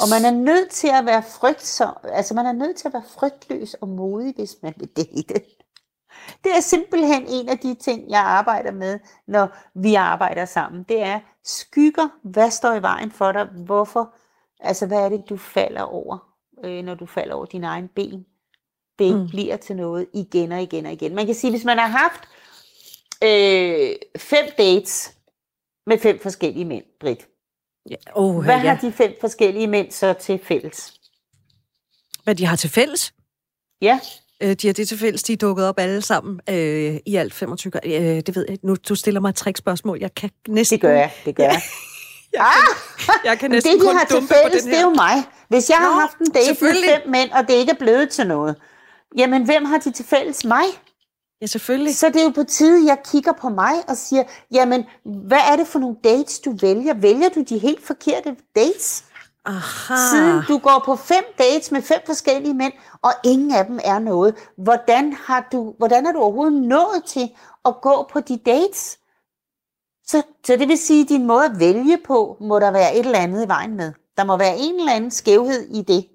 Og man er nødt til at være frygtsom, altså man er nødt til at være frygtløs og modig, hvis man vil date. Det er simpelthen en af de ting, jeg arbejder med, når vi arbejder sammen. Det er skygger, hvad står i vejen for dig? Hvorfor? Altså, hvad er det, du falder over, øh, når du falder over dine egne ben? Det mm. bliver til noget igen og igen og igen. Man kan sige, hvis man har haft øh, fem dates med fem forskellige mænd, Britt, Ja, oh, Hvad ja. har de fem forskellige mænd så til fælles? Hvad de har til fælles? Ja. Øh, de har det til fælles, de er dukket op alle sammen øh, i alt 25 øh, Det ved jeg Nu, du stiller mig tre spørgsmål. Jeg kan næsten... Det gør jeg, det gør jeg. [laughs] jeg, kan, jeg kan næsten det, de har til fælles, det er jo mig. Hvis jeg Nå, har haft en date med fem mænd, og det ikke er blevet til noget, jamen hvem har de til fælles? Mig. Ja, selvfølgelig. Så det er jo på tide, jeg kigger på mig og siger, jamen, hvad er det for nogle dates, du vælger? Vælger du de helt forkerte dates? Aha. Siden du går på fem dates med fem forskellige mænd, og ingen af dem er noget. Hvordan har du, hvordan er du overhovedet nået til at gå på de dates? Så, så det vil sige, at din måde at vælge på, må der være et eller andet i vejen med. Der må være en eller anden skævhed i det.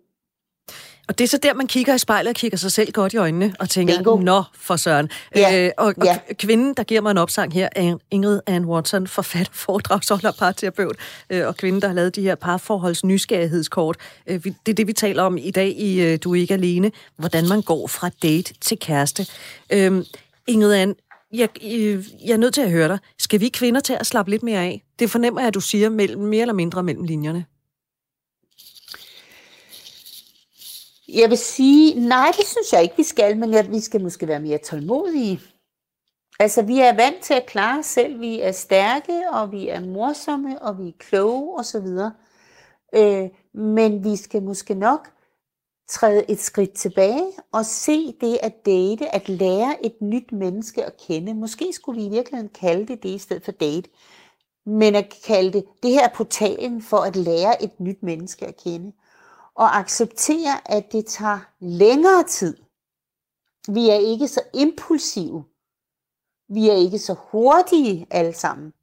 Og det er så der, man kigger i spejlet og kigger sig selv godt i øjnene og tænker, Bingo. nå for søren. Ja. Øh, og, og Ja. kvinden, der giver mig en opsang her, er Ingrid Ann Watson, forfatter, [laughs] foredragsholder, parterapeut, øh, og kvinden, der har lavet de her parforholds nysgerrighedskort. Øh, det er det, vi taler om i dag i øh, Du er ikke alene. Hvordan man går fra date til kæreste. Øh, Ingrid Ann, jeg, øh, jeg er nødt til at høre dig. Skal vi kvinder til at slappe lidt mere af? Det fornemmer jeg, at du siger mellem, mere eller mindre mellem linjerne. Jeg vil sige, nej, det synes jeg ikke, vi skal, men jeg, vi skal måske være mere tålmodige. Altså, vi er vant til at klare os selv. Vi er stærke, og vi er morsomme, og vi er kloge, og så videre. Øh, men vi skal måske nok træde et skridt tilbage og se det at date, at lære et nyt menneske at kende. Måske skulle vi i virkeligheden kalde det det i stedet for date. Men at kalde det, det her er portalen for at lære et nyt menneske at kende. Og acceptere, at det tager længere tid. Vi er ikke så impulsive. Vi er ikke så hurtige alle sammen.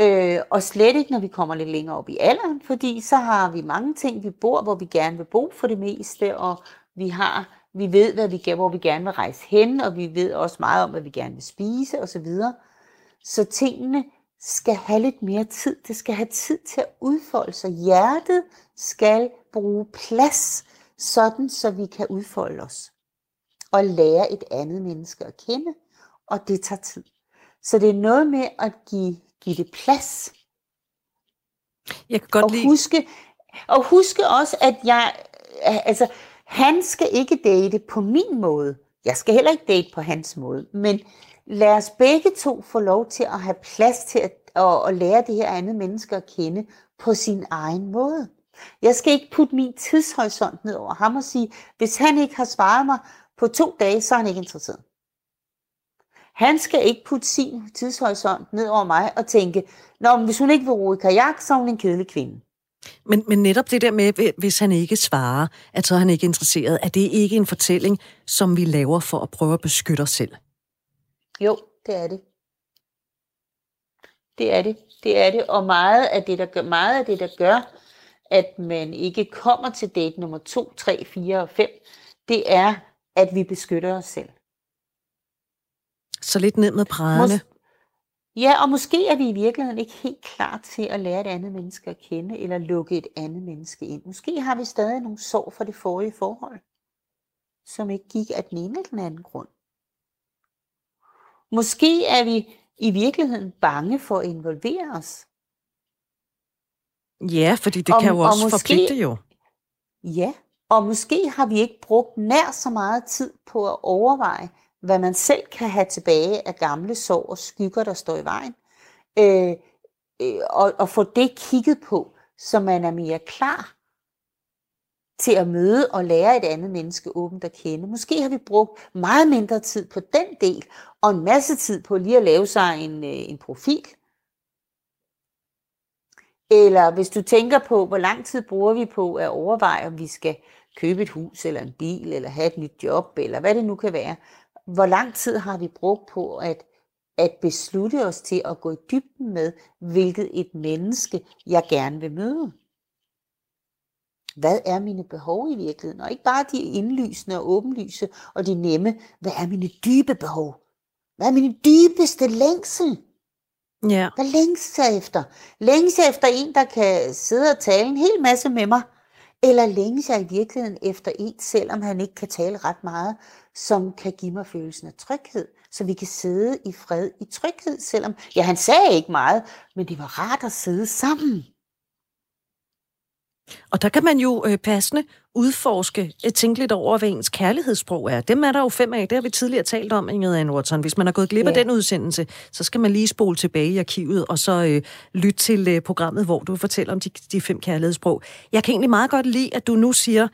Øh, og slet ikke, når vi kommer lidt længere op i alderen, fordi så har vi mange ting, vi bor, hvor vi gerne vil bo for det meste, og vi har, vi ved, hvad vi, hvor vi gerne vil rejse hen, og vi ved også meget om, hvad vi gerne vil spise osv. Så tingene skal have lidt mere tid. Det skal have tid til at udfolde sig. Hjertet skal bruge plads, sådan så vi kan udfolde os og lære et andet menneske at kende, og det tager tid. Så det er noget med at give, give det plads, Jeg kan godt og lide... huske, og huske også, at jeg, altså, han skal ikke date på min måde. Jeg skal heller ikke date på hans måde. Men lad os begge to få lov til at have plads til at, at, at lære det her andet menneske at kende på sin egen måde. Jeg skal ikke putte min tidshorisont ned over ham og sige, hvis han ikke har svaret mig på to dage, så er han ikke interesseret. Han skal ikke putte sin tidshorisont ned over mig og tænke, Nå, men hvis hun ikke vil ro i kajak, så er hun en kedelig kvinde. Men, men netop det der med, hvis han ikke svarer, at så er han ikke interesseret, er det ikke en fortælling, som vi laver for at prøve at beskytte os selv? Jo, det er det. Det er det. Det er det. Og meget af det, der gør, meget af det, der gør, at man ikke kommer til date nummer 2, 3, 4 og 5, det er, at vi beskytter os selv. Så lidt ned med brædderne. Mås- Ja, og måske er vi i virkeligheden ikke helt klar til at lære et andet menneske at kende, eller lukke et andet menneske ind. Måske har vi stadig nogle sår fra det forrige forhold, som ikke gik af den ene eller den anden grund. Måske er vi i virkeligheden bange for at involvere os. Ja, fordi det Og- kan jo og også måske- forpligte jo. Ja, og måske har vi ikke brugt nær så meget tid på at overveje, hvad man selv kan have tilbage af gamle sår og skygger, der står i vejen. Øh, øh, og, og få det kigget på, så man er mere klar til at møde og lære et andet menneske åbent at kende. Måske har vi brugt meget mindre tid på den del, og en masse tid på lige at lave sig en, øh, en profil. Eller hvis du tænker på, hvor lang tid bruger vi på at overveje, om vi skal købe et hus eller en bil, eller have et nyt job, eller hvad det nu kan være. Hvor lang tid har vi brugt på at, at beslutte os til at gå i dybden med, hvilket et menneske jeg gerne vil møde? Hvad er mine behov i virkeligheden? Og ikke bare de indlysende og åbenlyse og de nemme. Hvad er mine dybe behov? Hvad er min dybeste længsel? Ja. Hvad længes jeg efter? Længes jeg efter en, der kan sidde og tale en hel masse med mig? Eller længes jeg i virkeligheden efter en, selvom han ikke kan tale ret meget, som kan give mig følelsen af tryghed, så vi kan sidde i fred i tryghed, selvom, ja, han sagde ikke meget, men det var rart at sidde sammen. Og der kan man jo øh, passende udforske, øh, tænke lidt over, hvad ens kærlighedssprog er. Dem er der jo fem af, det har vi tidligere talt om, Ingrid Ann Watson. Hvis man har gået glip af Ja. den udsendelse, så skal man lige spole tilbage i arkivet, og så øh, lytte til øh, programmet, hvor du fortæller om de, de fem kærlighedssprog. Jeg kan egentlig meget godt lide, at du nu siger,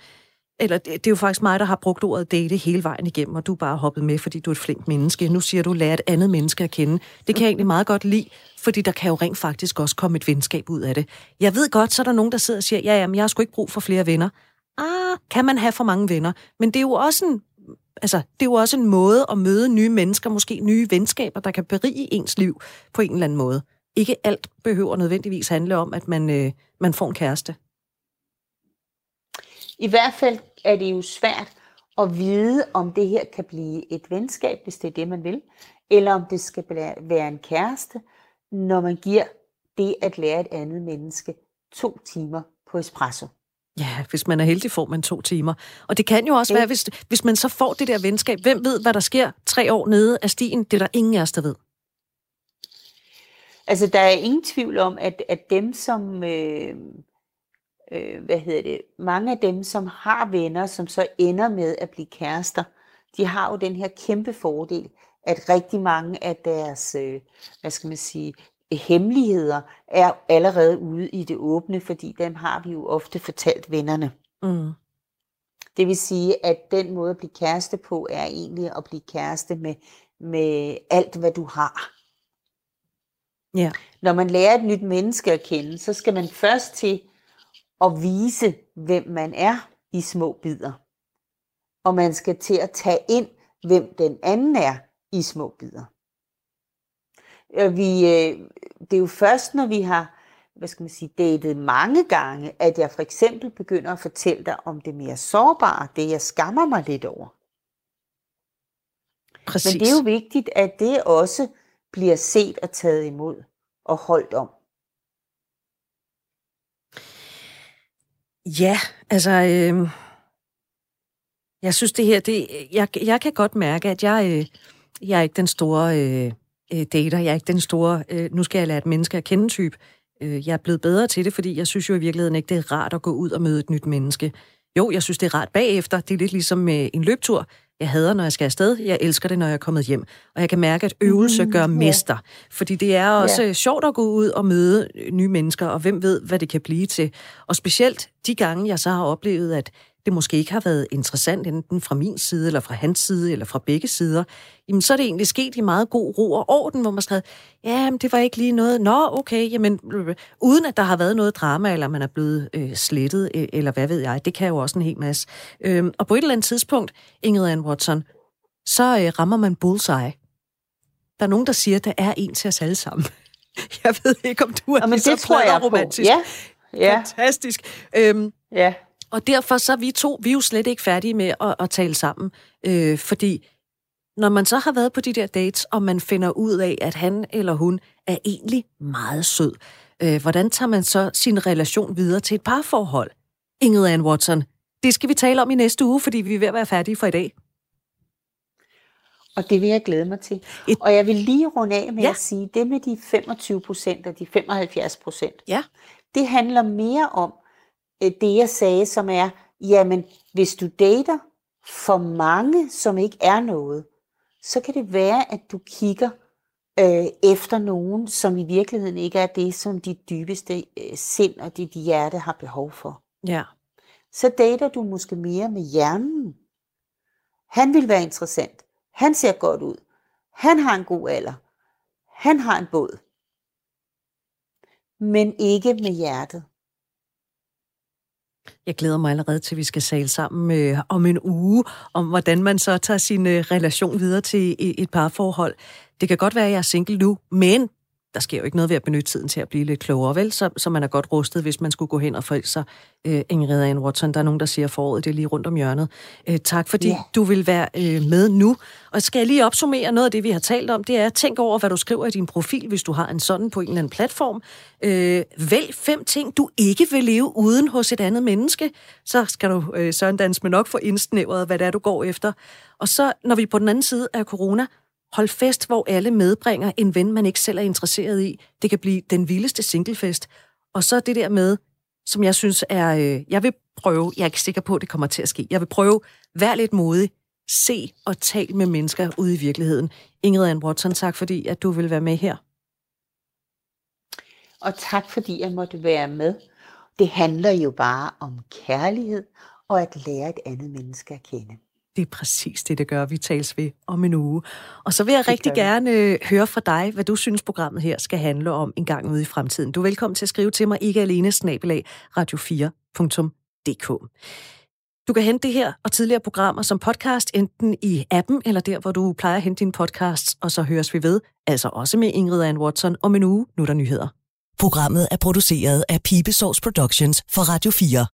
eller det, det er jo faktisk mig, der har brugt ordet date hele vejen igennem, og du er bare hoppet med, fordi du er et flink menneske. Nu siger du, lad et andet menneske at kende. Det kan jeg egentlig meget godt lide, fordi der kan jo rent faktisk også komme et venskab ud af det. Jeg ved godt, så er der nogen, der sidder og siger, ja, jamen, jeg har sgu ikke brug for flere venner. Ah, kan man have for mange venner? Men det er jo også en, altså, det er jo også en måde at møde nye mennesker, måske nye venskaber, der kan berige ens liv på en eller anden måde. Ikke alt behøver nødvendigvis handle om, at man, øh, man får en kæreste. I hvert fald er det jo svært at vide, om det her kan blive et venskab, hvis det er det, man vil, eller om det skal være en kæreste, når man giver det at lære et andet menneske to timer på espresso. Ja, hvis man er heldig, får man to timer. Og det kan jo også være, hvis, hvis man så får det der venskab. Hvem ved, hvad der sker tre år nede af stien? Det er der ingen af os, der ved. Altså, der er ingen tvivl om, at, at dem, som... Øh, øh, hvad hedder det? Mange af dem, som har venner, som så ender med at blive kærester, de har jo den her kæmpe fordel, at rigtig mange af deres, øh, hvad skal man sige, hemmeligheder er allerede ude i det åbne, fordi dem har vi jo ofte fortalt vennerne. Mm. Det vil sige, at den måde at blive kæreste på, er egentlig at blive kæreste med, med alt, hvad du har. Ja. Når man lærer et nyt menneske at kende, så skal man først til at vise, hvem man er i små bidder. Og man skal til at tage ind, hvem den anden er i små bidder. Vi, øh, det er jo først, når vi har hvad skal man sige, datet mange gange, at jeg for eksempel begynder at fortælle dig om det mere sårbare, det jeg skammer mig lidt over. Præcis. Men det er jo vigtigt, at det også bliver set og taget imod og holdt om. Ja, altså, øh, jeg synes det her, det, jeg, jeg kan godt mærke, at jeg, øh, jeg er ikke den store øh, øh, dater, jeg er ikke den store, øh, nu skal jeg lære et menneske at kende type. Øh, jeg er blevet bedre til det, fordi jeg synes jo i virkeligheden ikke, det er rart at gå ud og møde et nyt menneske. Jo, jeg synes, det er rart bagefter. Det er lidt ligesom med en løbetur. Jeg hader, når jeg skal afsted. Jeg elsker det, når jeg er kommet hjem. Og jeg kan mærke, at øvelse mm, gør mester. Fordi det er også yeah. sjovt at gå ud og møde nye mennesker, og hvem ved, hvad det kan blive til. Og specielt de gange, jeg så har oplevet, at det måske ikke har været interessant, enten fra min side, eller fra hans side, eller fra begge sider, jamen så er det egentlig sket i meget god ro og orden, hvor man skrev, ja, men det var ikke lige noget, nå, okay, jamen, uden at der har været noget drama, eller man er blevet øh, slettet, øh, eller hvad ved jeg, det kan jo også en hel masse. Øhm, og på et eller andet tidspunkt, Ingrid Ann Watson, så øh, rammer man bullseye. Der er nogen, der siger, at der er en til os alle sammen. [laughs] Jeg ved ikke, om du er ja, men det tror jeg romantisk. På. Ja. ja. Fantastisk. Øhm, ja. Og derfor så er vi to, vi er jo slet ikke færdige med at, at tale sammen. Øh, fordi når man så har været på de der dates, og man finder ud af, at han eller hun er egentlig meget sød, øh, hvordan tager man så sin relation videre til et parforhold? Ingrid Ann Watson, det skal vi tale om i næste uge, fordi vi er ved at være færdige for i dag. Og det vil jeg glæde mig til. Et... Og jeg vil lige runde af med ja. at sige, det med de 25 procent og de 75 procent, ja. det handler mere om, det, jeg sagde, som er, jamen, hvis du dater for mange, som ikke er noget, så kan det være, at du kigger øh, efter nogen, som i virkeligheden ikke er det, som dit dybeste øh, sind og dit hjerte har behov for. Ja. Så dater du måske mere med hjernen. Han vil være interessant. Han ser godt ud. Han har en god alder. Han har en båd. Men ikke med hjertet. Jeg glæder mig allerede til, at vi skal sale sammen øh, om en uge, om hvordan man så tager sin øh, relation videre til et, et parforhold. Det kan godt være, at jeg er single nu, men der sker jo ikke noget ved at benytte tiden til at blive lidt klogere, vel? Så, så man er godt rustet, hvis man skulle gå hen og forælde sig. Øh, Ingrid Ann Watson, der er nogen, der siger, foråret det er lige rundt om hjørnet. Øh, tak, fordi yeah. du vil være øh, med nu. Og skal jeg lige opsummere noget af det, vi har talt om, det er, tænk over, hvad du skriver i din profil, hvis du har en sådan på en eller anden platform. Øh, vælg fem ting, du ikke vil leve uden hos et andet menneske. Så skal du, øh, Søren Dans, med nok få indsnævret, hvad det er, du går efter. Og så, når vi på den anden side af corona, Hold fest, hvor alle medbringer en ven, man ikke selv er interesseret i. Det kan blive den vildeste singlefest. Og så det der med, som jeg synes er... Øh, jeg vil prøve, jeg er ikke sikker på, at det kommer til at ske. Jeg vil prøve, vær lidt modig, se og tal med mennesker ude i virkeligheden. Ingrid Ann Watson, tak fordi, at du vil være med her. Og tak fordi jeg måtte være med. Det handler jo bare om kærlighed og at lære et andet menneske at kende. Det er præcis det, det gør. Vi tales ved om en uge. Og så vil jeg det rigtig gerne øh, høre fra dig, hvad du synes, programmet her skal handle om en gang ude i fremtiden. Du er velkommen til at skrive til mig, ikke alene, snabelag, radio4.dk. Du kan hente det her og tidligere programmer som podcast, enten i appen eller der, hvor du plejer at hente dine podcasts, og så høres vi ved, altså også med Ingrid Ann Watson om en uge. Nu er der nyheder. Programmet er produceret af Pibesource Productions for Radio 4.